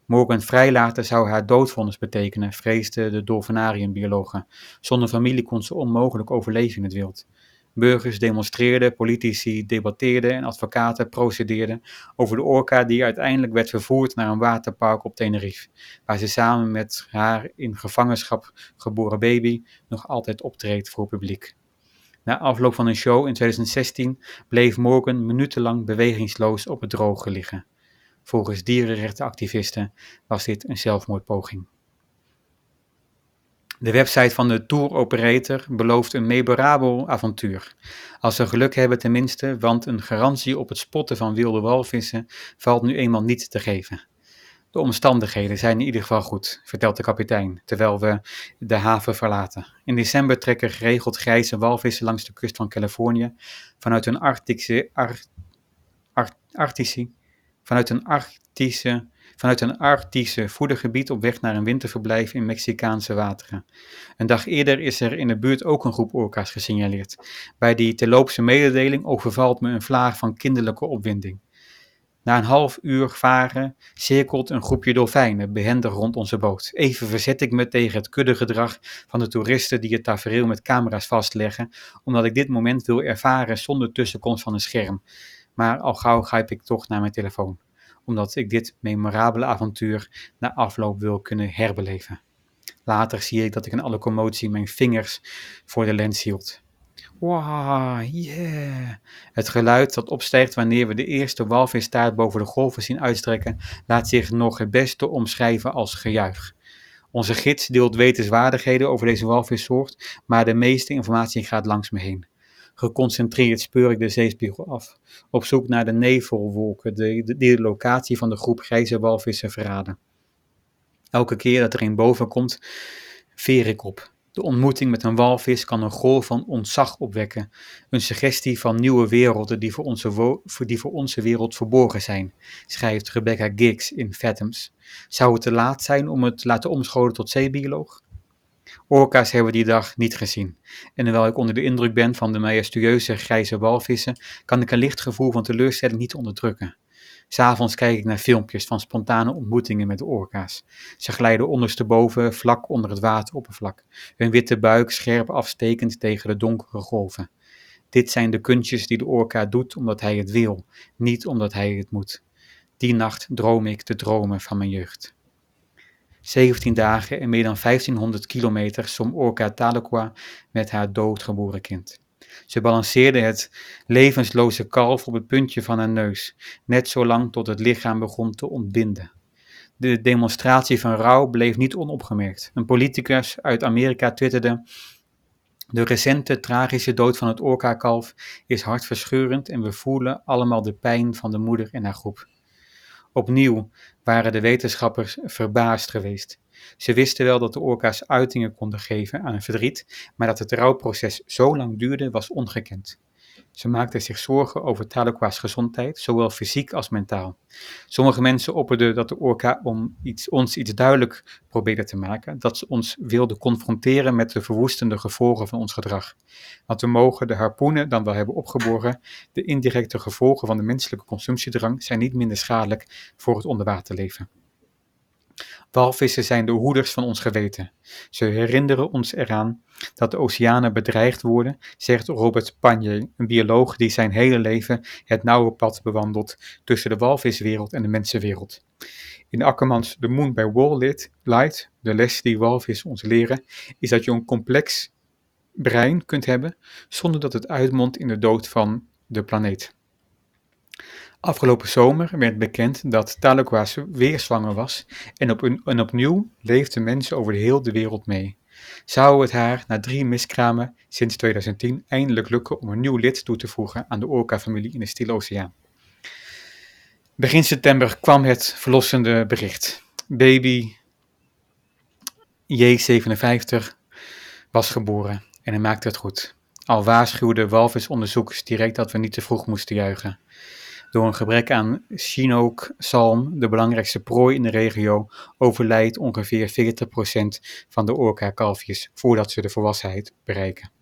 S1: Morgan vrijlaten zou haar doodvonnis betekenen, vreesden de dolfinariumbiologen. Zonder familie kon ze onmogelijk overleven in het wild. Burgers demonstreerden, politici debatteerden en advocaten procedeerden over de orka die uiteindelijk werd vervoerd naar een waterpark op Tenerife, waar ze samen met haar in gevangenschap geboren baby nog altijd optreedt voor publiek. Na afloop van een show in 2016 bleef Morgan minutenlang bewegingsloos op het droge liggen. Volgens dierenrechtenactivisten was dit een zelfmoordpoging. De website van de tour operator belooft een memorabel avontuur. Als we geluk hebben tenminste, want een garantie op het spotten van wilde walvissen valt nu eenmaal niet te geven. De omstandigheden zijn in ieder geval goed, vertelt de kapitein, terwijl we de haven verlaten. In december trekken geregeld grijze walvissen langs de kust van Californië vanuit een Arctische, Arctische, vanuit een Arctische vanuit een voedergebied op weg naar een winterverblijf in Mexicaanse wateren. Een dag eerder is er in de buurt ook een groep orka's gesignaleerd. Bij die terloopse mededeling overvalt me een vlaag van kinderlijke opwinding. Na een half uur varen cirkelt een groepje dolfijnen behendig rond onze boot. Even verzet ik me tegen het kuddegedrag van de toeristen die het tafereel met camera's vastleggen, omdat ik dit moment wil ervaren zonder tussenkomst van een scherm. Maar al gauw grijp ik toch naar mijn telefoon omdat ik dit memorabele avontuur na afloop wil kunnen herbeleven. Later zie ik dat ik in alle commotie mijn vingers voor de lens hield. Wow, yeah. Het geluid dat opstijgt wanneer we de eerste walvistaart boven de golven zien uitstrekken, laat zich nog het beste omschrijven als gejuich. Onze gids deelt wetenswaardigheden over deze walvissoort, maar de meeste informatie gaat langs me heen. Geconcentreerd speur ik de zeespiegel af, op zoek naar de nevelwolken die de, locatie van de groep grijze walvissen verraden. Elke keer dat er een boven komt, veer ik op. De ontmoeting met een walvis kan een golf van ontzag opwekken, een suggestie van nieuwe werelden die voor onze, die voor onze wereld verborgen zijn, schrijft Rebecca Giggs in Fathoms. Zou het te laat zijn om het te laten omscholen tot zeebioloog? Orka's hebben we die dag niet gezien. En terwijl ik onder de indruk ben van de majestueuze grijze walvissen, kan ik een licht gevoel van teleurstelling niet onderdrukken. S'avonds kijk ik naar filmpjes van spontane ontmoetingen met de orka's. Ze glijden ondersteboven, vlak onder het wateroppervlak, hun witte buik scherp afstekend tegen de donkere golven. Dit zijn de kunstjes die de orka doet omdat hij het wil, niet omdat hij het moet. Die nacht droom ik de dromen van mijn jeugd. 17 dagen en meer dan 1500 kilometer som Orca Tahlequah met haar doodgeboren kind. Ze balanceerde het levensloze kalf op het puntje van haar neus, net zolang tot het lichaam begon te ontbinden. De demonstratie van rouw bleef niet onopgemerkt. Een politicus uit Amerika twitterde: De recente tragische dood van het orka-kalf is hartverscheurend en we voelen allemaal de pijn van de moeder en haar groep. Opnieuw waren de wetenschappers verbaasd geweest. Ze wisten wel dat de orka's uitingen konden geven aan een verdriet, maar dat het rouwproces zo lang duurde was ongekend. Ze maakten zich zorgen over Tahlequah's gezondheid, zowel fysiek als mentaal. Sommige mensen opperden dat de orka om iets, ons iets duidelijk probeerde te maken, dat ze ons wilden confronteren met de verwoestende gevolgen van ons gedrag. Want we mogen de harpoenen dan wel hebben opgeborgen, de indirecte gevolgen van de menselijke consumptiedrang zijn niet minder schadelijk voor het onderwaterleven. Walvissen zijn de hoeders van ons geweten. Ze herinneren ons eraan dat de oceanen bedreigd worden, zegt Robert Pagnier, een bioloog die zijn hele leven het nauwe pad bewandelt tussen de walviswereld en de mensenwereld. In Akkermans The Moon by Wall Light, de les die walvissen ons leren, is dat je een complex brein kunt hebben zonder dat het uitmondt in de dood van de planeet. Afgelopen zomer werd bekend dat Tahlequah weer zwanger was en, op een, en opnieuw leefden mensen over de hele wereld mee. Zou het haar na drie miskramen sinds 2010 eindelijk lukken om een nieuw lid toe te voegen aan de orca-familie in de Stille Oceaan? Begin september kwam het verlossende bericht. Baby J57 was geboren en hij maakte het goed. Al waarschuwden walvisonderzoekers direct dat we niet te vroeg moesten juichen. Door een gebrek aan Chinook-zalm, de belangrijkste prooi in de regio, overlijdt ongeveer 40% van de orka-kalfjes voordat ze de volwassenheid bereiken.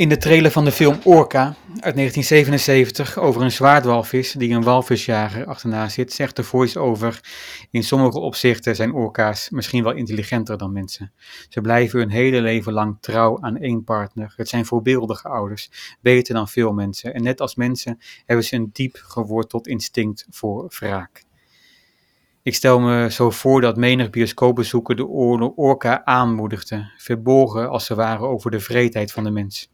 S1: In de trailer van de film Orca uit 1977 over een zwaardwalvis die een walvisjager achterna zit, zegt de voice-over: In sommige opzichten zijn orka's misschien wel intelligenter dan mensen. Ze blijven hun hele leven lang trouw aan één partner. Het zijn voorbeeldige ouders, beter dan veel mensen. En net als mensen hebben ze een diep geworteld instinct voor wraak. Ik stel me zo voor dat menig bioscoopbezoeker de orka aanmoedigde, verborgen als ze waren over de vreedheid van de mens.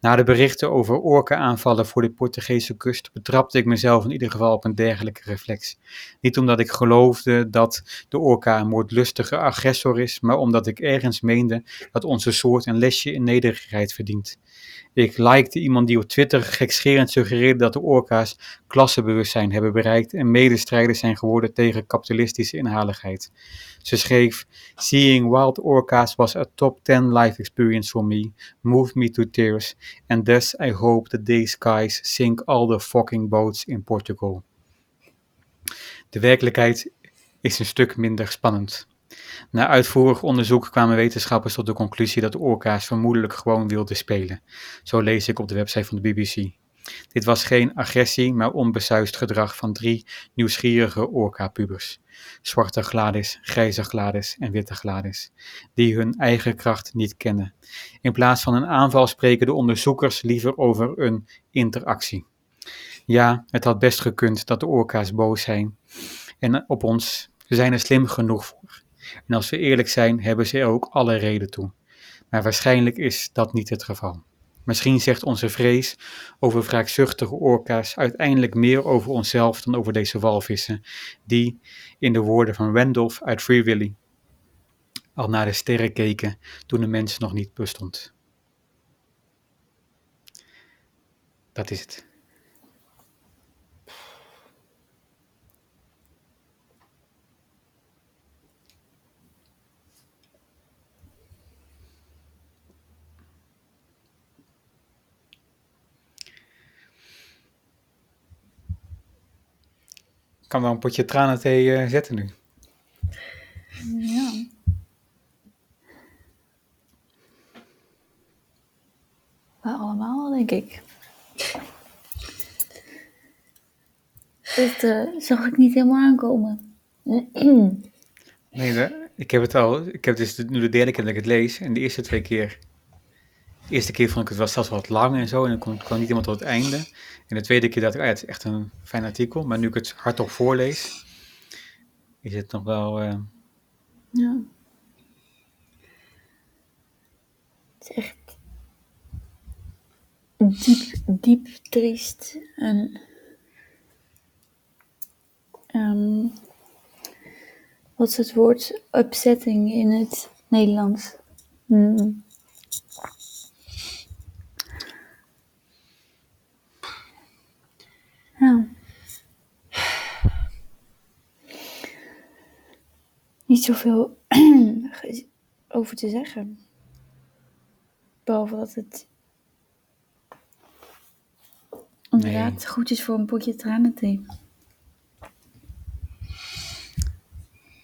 S1: Na de berichten over orka-aanvallen voor de Portugese kust betrapte ik mezelf in ieder geval op een dergelijke reflex. Niet omdat ik geloofde dat de orka een moordlustige agressor is, maar omdat ik ergens meende dat onze soort een lesje in nederigheid verdient. Ik likte iemand die op Twitter gekscherend suggereerde dat de orka's klassebewustzijn hebben bereikt en medestrijders zijn geworden tegen kapitalistische inhaligheid. Ze schreef: Seeing wild orcas was a top 10 life experience for me, moved me to tears, and thus I hope that these skies sink all the fucking boats in Portugal. De werkelijkheid is een stuk minder spannend. Na uitvoerig onderzoek kwamen wetenschappers tot de conclusie dat de orka's vermoedelijk gewoon wilden spelen. Zo lees ik op de website van de BBC. Dit was geen agressie, maar onbesuist gedrag van drie nieuwsgierige orka-pubers. Zwarte Gladys, grijze Gladys en witte Gladys, die hun eigen kracht niet kennen. In plaats van een aanval spreken de onderzoekers liever over een interactie. Ja, het had best gekund dat de orka's boos zijn en op ons. Ze zijn er slim genoeg voor. En als we eerlijk zijn, hebben ze er ook alle reden toe. Maar waarschijnlijk is dat niet het geval. Misschien zegt onze vrees over wraakzuchtige orka's uiteindelijk meer over onszelf dan over deze walvissen, die, in de woorden van Randolph uit Free Willy, al naar de sterren keken toen de mens nog niet bestond. Dat is het. Kan wel een potje tranenthee uh, zetten nu.
S2: Ja. Maar allemaal, denk ik. Dit uh, zag ik niet helemaal aankomen.
S1: nee, ik heb het al. Ik heb dus nu de derde keer dat ik het lees. En de eerste twee keer. De eerste keer vond ik het wel zelfs wat lang en zo. En dan kwam, niet helemaal tot het einde. En de tweede keer dacht ik, ah, ja, het is echt een fijn artikel. Maar nu ik het hardop voorlees, is het nog wel... Uh...
S2: Ja. Het is echt diep, diep triest. En... Um, wat is het woord? Upsetting in het Nederlands. Mm. Ja. Niet zoveel over te zeggen. Behalve dat het inderdaad nee. goed is voor een potje tranenthee.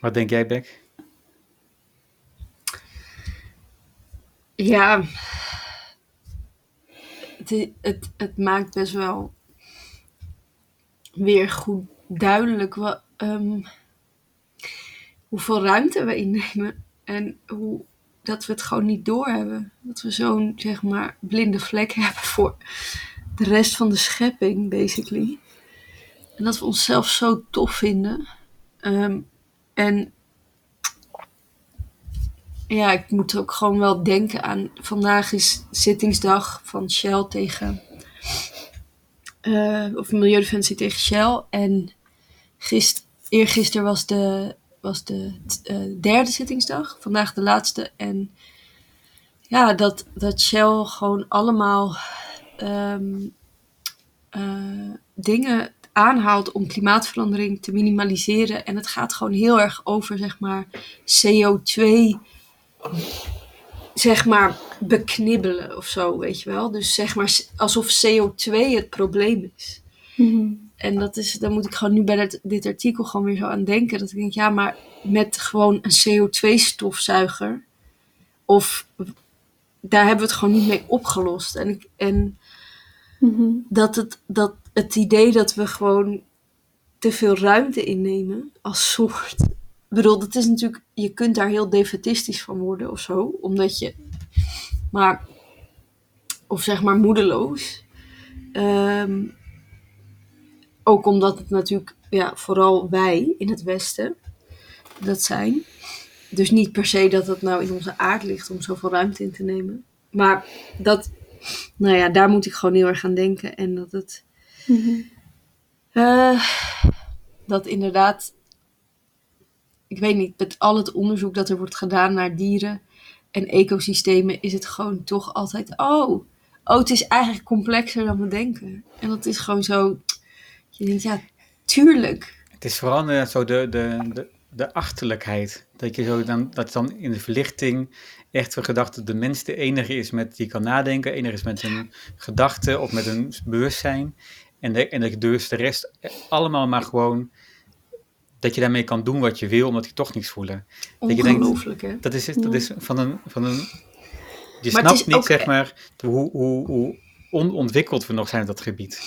S1: Wat denk jij, Beck?
S3: Ja, het, het, het maakt best wel weer goed duidelijk wat, um, hoeveel ruimte we innemen. En hoe, dat we het gewoon niet doorhebben. Dat we zo'n, zeg maar, blinde vlek hebben voor de rest van de schepping, basically. En dat we onszelf zo tof vinden. Um, en ja, ik moet ook gewoon wel denken aan. Vandaag is zittingsdag van Shell tegen uh, of Milieudefensie tegen Shell. En gist, eergisteren was de, was de uh, derde zittingsdag, vandaag de laatste. En ja, dat, dat Shell gewoon allemaal um, uh, dingen aanhaalt om klimaatverandering te minimaliseren. En het gaat gewoon heel erg over, zeg maar, CO2 zeg maar, beknibbelen of zo, weet je wel. Dus zeg maar alsof CO2 het probleem is.
S2: Mhm.
S3: En dat is, dan moet ik gewoon nu bij dit, dit artikel gewoon weer zo aan denken. Dat ik denk, ja, maar met gewoon een CO2-stofzuiger. Of daar hebben we het gewoon niet mee opgelost. En, ik, en
S2: Mhm.
S3: dat, het, dat het idee dat we gewoon te veel ruimte innemen als soort. Ik bedoel, dat is natuurlijk, je kunt daar heel defetistisch van worden of zo, omdat je, maar, of zeg maar moedeloos. Ehm, ook omdat het natuurlijk ja, vooral wij in het Westen dat zijn. Dus niet per se dat het nou in onze aard ligt om zoveel ruimte in te nemen. Maar dat, nou ja, daar moet ik gewoon heel erg aan denken. En dat het,
S2: Mhm.
S3: eh, dat inderdaad, ik weet niet, met al het onderzoek dat er wordt gedaan naar dieren en ecosystemen, is het gewoon toch altijd, oh, oh, het is eigenlijk complexer dan we denken. En dat is gewoon zo, je denkt, ja, tuurlijk.
S1: Het is vooral zo de, de, de, de achterlijkheid. Dat je zo dan, dat dan in de verlichting echt de gedachte dat de mens de enige is met die kan nadenken, enige is met een gedachte of met een bewustzijn. En, de, en dat je dus de rest allemaal maar gewoon, dat je daarmee kan doen wat je wil, omdat je toch niks voelen. Dat je denkt-
S3: Ongelooflijk, hè?
S1: Dat is, dat is van een, van een je
S3: Maar
S1: snapt
S3: is
S1: niet,
S3: ook-
S1: zeg maar, hoe, hoe, hoe onontwikkeld we nog zijn op dat gebied.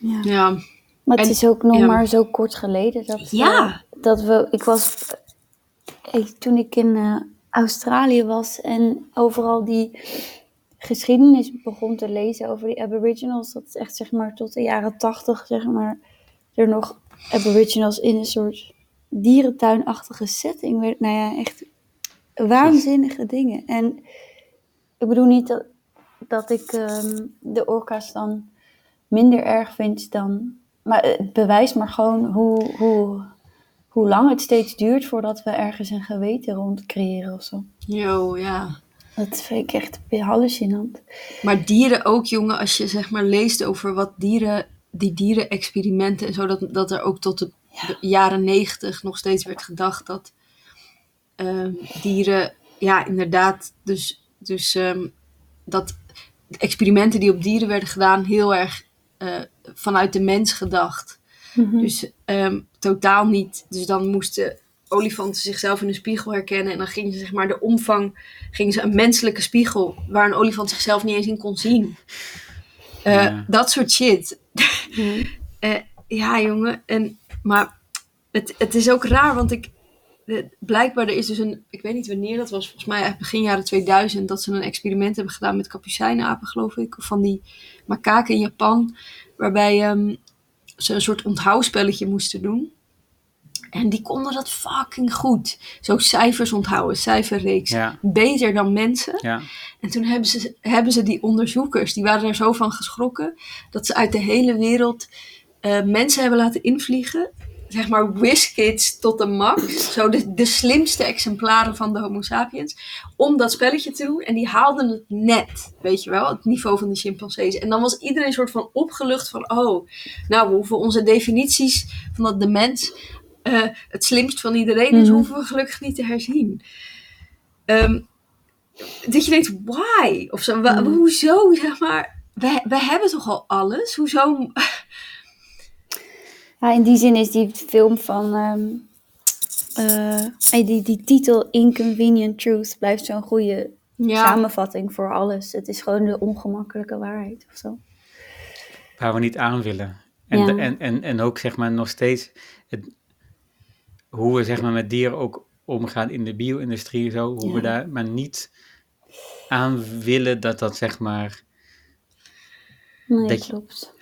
S2: Ja.
S3: Ja,
S2: Maar het
S3: En-
S2: is ook nog maar zo kort geleden dat,
S3: Ja.
S2: we, dat we. Ik was. Ik, toen ik in eh, Australië was en overal die geschiedenis begon te lezen over die Aboriginals. Dat is echt zeg maar tot de jaren tachtig, zeg maar. Er nog Aboriginals in een soort dierentuinachtige setting. Nou ja, echt waanzinnige dingen. En ik bedoel niet dat, dat ik ehm, de orka's dan minder erg vind dan. Maar het bewijst maar gewoon hoe, hoe, hoe lang het steeds duurt voordat we ergens een geweten rond creëren of zo.
S3: yo, ja.
S2: Dat vind ik echt hallucinant.
S3: Maar dieren ook, jongen, als je zeg maar leest over wat dieren, die dierenexperimenten en zo, dat, dat er ook tot de, de jaren negentig nog steeds werd gedacht dat ehm, dieren, ja, inderdaad, dus, dus ehm, dat experimenten die op dieren werden gedaan heel erg eh, vanuit de mens gedacht.
S2: Mhm.
S3: Dus ehm, totaal niet. Dus dan moesten olifanten zichzelf in een spiegel herkennen. En dan gingen ze zeg maar de omvang, gingen ze een menselijke spiegel waar een olifant zichzelf niet eens in kon zien. Eh,
S1: Ja.
S3: Dat soort shit.
S2: Ja.
S3: Eh, ja, jongen. En, maar het, het is ook raar, want ik. Eh, Blijkbaar, er is dus een. Ik weet niet wanneer dat was, volgens mij begin jaren 2000. Dat ze een experiment hebben gedaan met kapucijnenapen, geloof ik. Of van die makaken in Japan. Waarbij ehm, ze een soort onthouwspelletje moesten doen. En die konden dat fucking goed. Zo cijfers onthouden, cijferreeks.
S1: Ja,
S3: Beter dan mensen.
S1: ja.
S3: En toen hebben ze, hebben ze die onderzoekers, die waren er zo van geschrokken, dat ze uit de hele wereld eh, mensen hebben laten invliegen. Zeg maar whiskids tot de max. Zo de, de slimste exemplaren van de Homo sapiens. Om dat spelletje te doen. En die haalden het net, weet je wel, het niveau van de chimpansees. En dan was iedereen soort van opgelucht van, oh, nou, we hoeven onze definities van dat de mens eh, het slimst van iedereen is,
S2: Mhm.
S3: hoeven we gelukkig niet te herzien. Ehm, dat je denkt, why? Of zo,
S2: Mm.
S3: hoezo, zeg maar, we, we hebben toch al alles? Hoezo?
S2: Ja, in die zin is die film van. ehm, eh, die, die titel Inconvenient Truth blijft zo'n goede
S3: Ja,
S2: samenvatting voor alles. Het is gewoon de ongemakkelijke waarheid of zo.
S1: Waar we niet aan willen. En,
S2: Ja.
S1: de- en, en, en ook zeg maar nog steeds het, hoe we zeg maar met dieren ook omgaan in de bio-industrie en zo. Hoe we daar maar niet aan willen dat dat zeg maar,
S2: Nee,
S1: Dat je-
S2: klopt.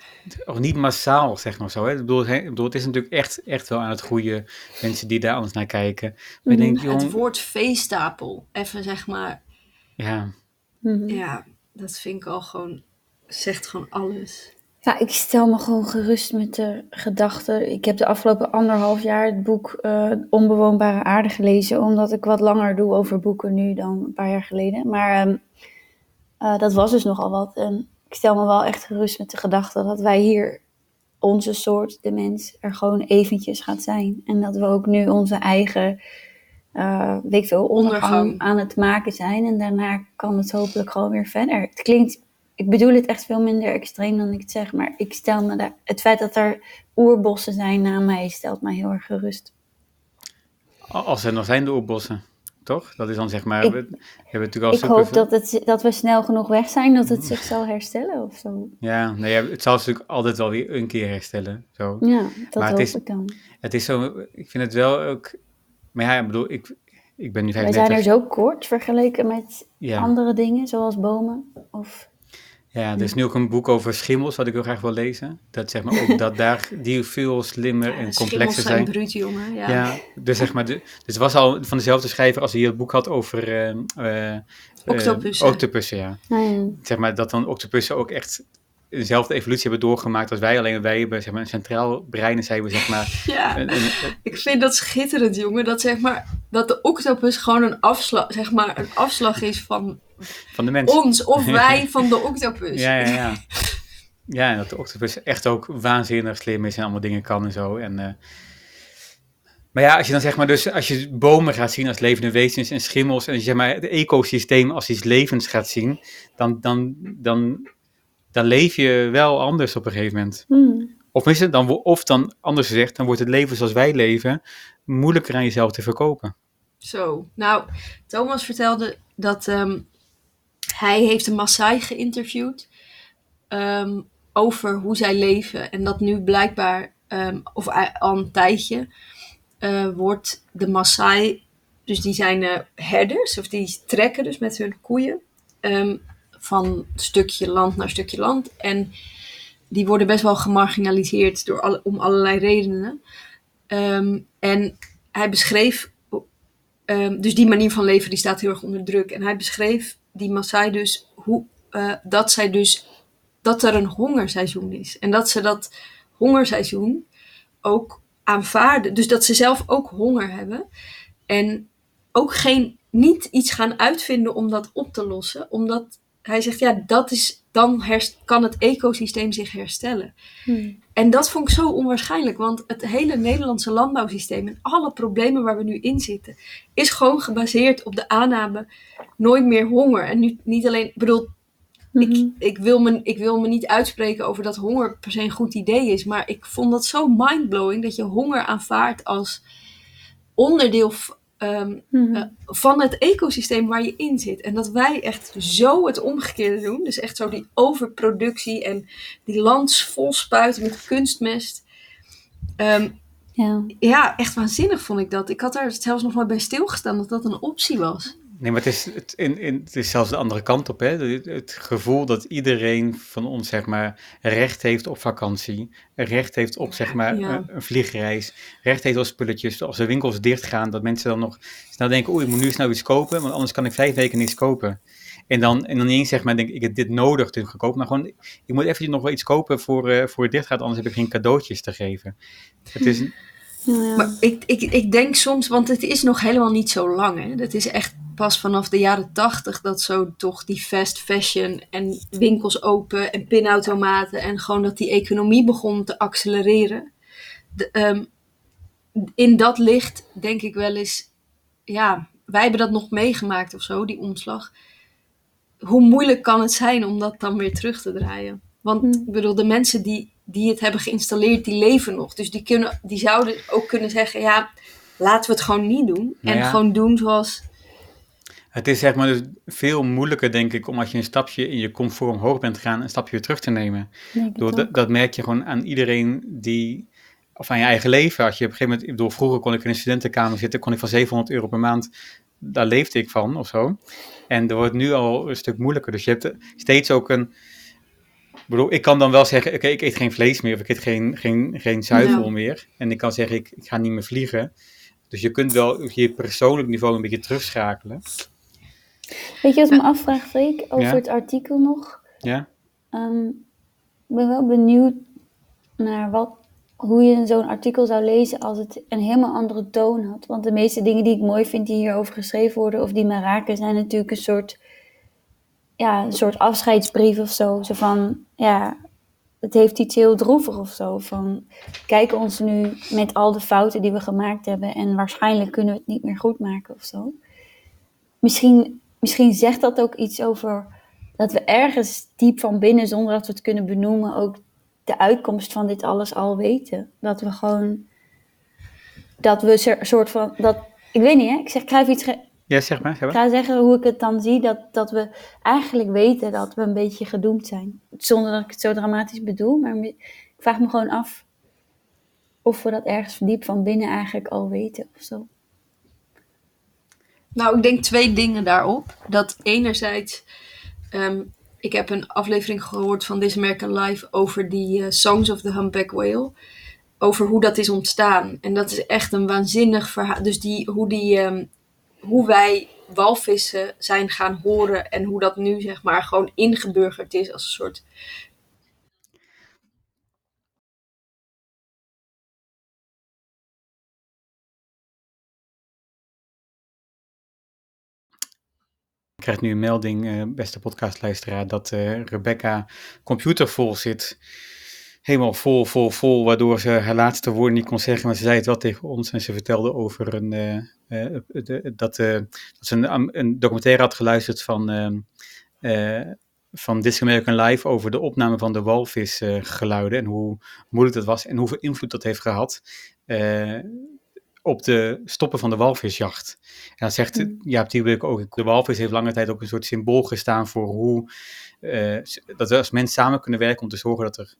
S1: of niet massaal zeg maar zo. Hè? Ik, bedoel, hè, ik bedoel, het is natuurlijk echt, echt wel aan het goede mensen die daar anders naar kijken. Maar ik denk,
S3: het woord veestapel, even zeg maar,
S1: ja,
S2: Mhm.
S3: ja, dat vind ik al gewoon, zegt gewoon alles.
S2: Ja, ik stel me gewoon gerust met de gedachte. Ik heb de afgelopen anderhalf jaar het boek eh, Onbewoonbare Aarde gelezen, omdat ik wat langer doe over boeken nu dan een paar jaar geleden. Maar ehm, eh, dat was dus nogal wat. En stel me wel echt gerust met de gedachte dat wij hier, onze soort, de mens, er gewoon eventjes gaat zijn. En dat we ook nu onze eigen, eh weet ik veel, ondergang,
S3: Ondergang.
S2: aan het maken zijn. En daarna kan het hopelijk gewoon weer verder. Het klinkt ik bedoel het echt veel minder extreem dan ik het zeg, maar ik stel me daar, het feit dat er oerbossen zijn na mij stelt mij heel erg gerust.
S1: als er nog zijn de oerbossen, toch? Dat is dan zeg maar,
S2: Ik-
S1: we, we hebben natuurlijk al
S2: Ik hoop dat, het, dat we snel genoeg weg zijn dat het zich zal herstellen of zo.
S1: Ja, nou ja, het zal zich natuurlijk altijd wel weer een keer herstellen. Zo.
S2: Ja, dat
S1: Maar het
S2: hoop
S1: is-
S2: ik dan.
S1: Het is zo, ik vind het wel ook, maar ja, ik bedoel, ik, ik ben nu
S2: Wij zijn
S1: 35.
S2: er zo kort vergeleken met
S1: ja,
S2: andere dingen, zoals bomen. Of,
S1: Ja, er is nu ook een boek over schimmels, wat ik heel graag wil lezen. Dat zeg maar ook dat daar die veel slimmer en
S3: Schimmels
S1: complexer
S3: zijn
S1: zijn.
S3: bruut, jongen. Ja.
S1: Ja, dus zeg maar, de, dus het was al van dezelfde schrijver als hij het boek had over eh, eh, eh,
S3: Octopussen.
S1: octopussen, ja. Zeg maar dat dan octopussen ook echt dezelfde evolutie hebben doorgemaakt als wij. Alleen wij hebben zeg maar, een centraal brein en zij hebben zeg maar...
S3: Ja.
S1: Een, een- een-
S3: Ik vind dat schitterend, jongen. Dat, zeg maar, dat de octopus gewoon een afslag, zeg maar, een afslag is van
S1: van de mens.
S3: ons of wij van de octopus.
S1: Ja, ja, ja. Ja, en dat de octopus echt ook waanzinnig slim is en allemaal dingen kan en zo. En, eh, maar ja, als je dan zeg maar dus, als je bomen gaat zien als levende wezens en schimmels en zeg maar het ecosysteem als iets levends gaat zien, dan, dan, dan, dan leef je wel anders op een gegeven moment.
S2: Hmm.
S1: Of, is het dan, of dan, anders gezegd, dan wordt het leven zoals wij leven moeilijker aan jezelf te verkopen.
S3: Zo, nou, Thomas vertelde dat ehm, hij heeft een Maasai geïnterviewd ehm, over hoe zij leven. En dat nu blijkbaar, ehm, of al een tijdje, eh, wordt de Maasai, dus die zijn eh, herders, of die trekken dus met hun koeien ehm, van stukje land naar stukje land. En die worden best wel gemarginaliseerd door om allerlei redenen. Ehm, en hij beschreef Ehm, dus die manier van leven die staat heel erg onder druk. En hij beschreef die Maasai dus hoe, eh, dat zij dus dat er een hongerseizoen is. En dat ze dat hongerseizoen ook aanvaarden. Dus dat ze zelf ook honger hebben. En ook geen, niet iets gaan uitvinden om dat op te lossen. Omdat hij zegt, ja, dat is, dan herst- kan het ecosysteem zich herstellen.
S2: Hmm.
S3: En dat vond ik zo onwaarschijnlijk, want het hele Nederlandse landbouwsysteem en alle problemen waar we nu in zitten, is gewoon gebaseerd op de aanname nooit meer honger. En nu niet alleen, ik bedoel, ik, ik, wil me, ik wil me niet uitspreken over dat honger per se een goed idee is, maar ik vond dat zo mindblowing dat je honger aanvaardt als onderdeel ehm,
S2: Mhm.
S3: eh, van het ecosysteem waar je in zit. En dat wij echt zo het omgekeerde doen. Dus echt zo die overproductie en die lands vol spuiten met kunstmest. Ehm,
S2: ja.
S3: ja, echt waanzinnig vond ik dat. Ik had daar zelfs nog maar bij stilgestaan dat dat een optie was.
S1: Nee, maar het is, het, in, in, het is zelfs de andere kant op. Hè? Het, het gevoel dat iedereen van ons zeg maar, recht heeft op vakantie. Recht heeft op zeg maar,
S3: Ja.
S1: een, een vliegreis. Recht heeft op spulletjes. Als de winkels dichtgaan, dat mensen dan nog snel denken... oeh, ik moet nu snel iets kopen, want anders kan ik vijf weken niks kopen. En dan, en dan niet eens zeg maar, denk ik, ik heb dit nodig, dus gekocht. Maar gewoon, ik moet eventjes nog wel iets kopen voor, eh, voor het dicht gaat, anders heb ik geen cadeautjes te geven. Het is,
S2: Ja, ja.
S3: Maar ik, ik, ik denk soms, want het is nog helemaal niet zo lang. Hè? Het is echt pas vanaf de jaren tachtig dat zo toch die fast fashion en winkels open en pinautomaten en gewoon dat die economie begon te accelereren. De, ehm, in dat licht denk ik wel eens, ja, wij hebben dat nog meegemaakt of zo, die omslag. Hoe moeilijk kan het zijn om dat dan weer terug te draaien? Want
S2: Hmm.
S3: ik bedoel, de mensen die, die het hebben geïnstalleerd, die leven nog. Dus die, kunnen, die zouden ook kunnen zeggen, ja, laten we het gewoon niet doen.
S1: Nou
S3: en
S1: ja.
S3: gewoon doen zoals...
S1: Het is zeg maar dus veel moeilijker, denk ik, om als je een stapje in je comfort omhoog bent gegaan, een stapje weer terug te nemen. Door, dat, dat merk je gewoon aan iedereen die, of aan je eigen leven. Als je op een gegeven moment, ik bedoel, vroeger kon ik in een studentenkamer zitten, kon ik van 700 euro per maand, daar leefde ik van of zo. En dat wordt nu al een stuk moeilijker. Dus je hebt steeds ook een, ik bedoel, ik kan dan wel zeggen, oké, ik eet geen vlees meer, of ik eet geen, geen, geen zuivel
S3: Ja.
S1: meer. En ik kan zeggen, ik, ik ga niet meer vliegen. Dus je kunt wel op je persoonlijk niveau een beetje terugschakelen.
S2: Weet je wat ik me afvraag, Freek, over
S1: Ja?
S2: het artikel nog?
S1: Ja?
S2: Ehm, ik ben wel benieuwd naar wat, hoe je zo'n artikel zou lezen als het een helemaal andere toon had. Want de meeste dingen die ik mooi vind die hierover geschreven worden of die me raken, zijn natuurlijk een soort, ja, een soort afscheidsbrief of zo. Zo van, ja, het heeft iets heel droevig of zo. Van, kijk ons nu met al de fouten die we gemaakt hebben en waarschijnlijk kunnen we het niet meer goed maken of zo. Misschien, misschien zegt dat ook iets over dat we ergens diep van binnen, zonder dat we het kunnen benoemen, ook de uitkomst van dit alles al weten. Dat we gewoon, dat we een soort van, dat, ik weet niet hè, ik zeg, ik ga even iets,
S1: Ja, zeg maar. Zeg
S2: ik ga zeggen hoe ik het dan zie, dat, dat we eigenlijk weten dat we een beetje gedoemd zijn. Zonder dat ik het zo dramatisch bedoel, maar ik vraag me gewoon af of we dat ergens diep van binnen eigenlijk al weten of zo.
S3: Nou, ik denk twee dingen daarop. Dat enerzijds, ehm, ik heb een aflevering gehoord van This American Life over die eh, Songs of the Humpback Whale. Over hoe dat is ontstaan. En dat is echt een waanzinnig verhaal. Dus die, hoe, die, ehm, hoe wij walvissen zijn gaan horen en hoe dat nu zeg maar gewoon ingeburgerd is als een soort
S1: Ik krijg nu een melding, eh, beste podcastluisteraar, dat eh, Rebecca computer vol zit. Helemaal vol, vol, vol, waardoor ze haar laatste woorden niet kon zeggen. Maar ze zei het wel tegen ons en ze vertelde over een, eh, eh, de- dat, dat ze een, een documentaire had geluisterd van, ehm, eh, van This American Life over de opname van de walvisgeluiden en hoe moeilijk dat was en hoeveel invloed dat heeft gehad. eh, op de stoppen van de walvisjacht. En dan zegt
S2: Mm.
S1: Jaap Tielbeek ook, de walvis heeft lange tijd ook een soort symbool gestaan voor hoe, eh, dat we als mens samen kunnen werken om te zorgen dat er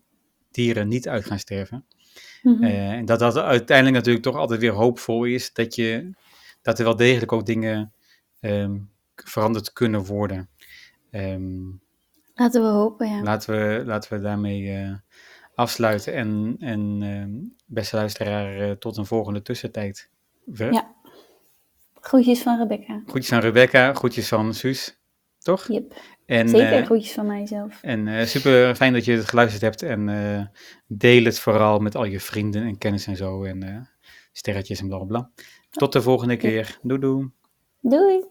S1: dieren niet uit gaan sterven.
S2: Mhm.
S1: Eh, en dat dat uiteindelijk natuurlijk toch altijd weer hoopvol is, dat, je, dat er wel degelijk ook dingen ehm, veranderd kunnen worden. Ehm,
S2: Laten we hopen, ja.
S1: laten, we, laten we daarmee eh, afsluiten. En, en ehm, beste luisteraar, eh, tot een volgende tussentijd. Ver-
S2: Ja. Groetjes van Rebecca.
S1: Groetjes aan Rebecca, groetjes van Suus, toch?
S2: Yep.
S1: En,
S2: Zeker
S1: eh,
S2: groetjes van mijzelf.
S1: en eh, super fijn dat je het geluisterd hebt. En deel het vooral met al je vrienden en kennis en zo. En sterretjes en bla bla bla. Tot de volgende keer. Doei doei.
S2: Doei!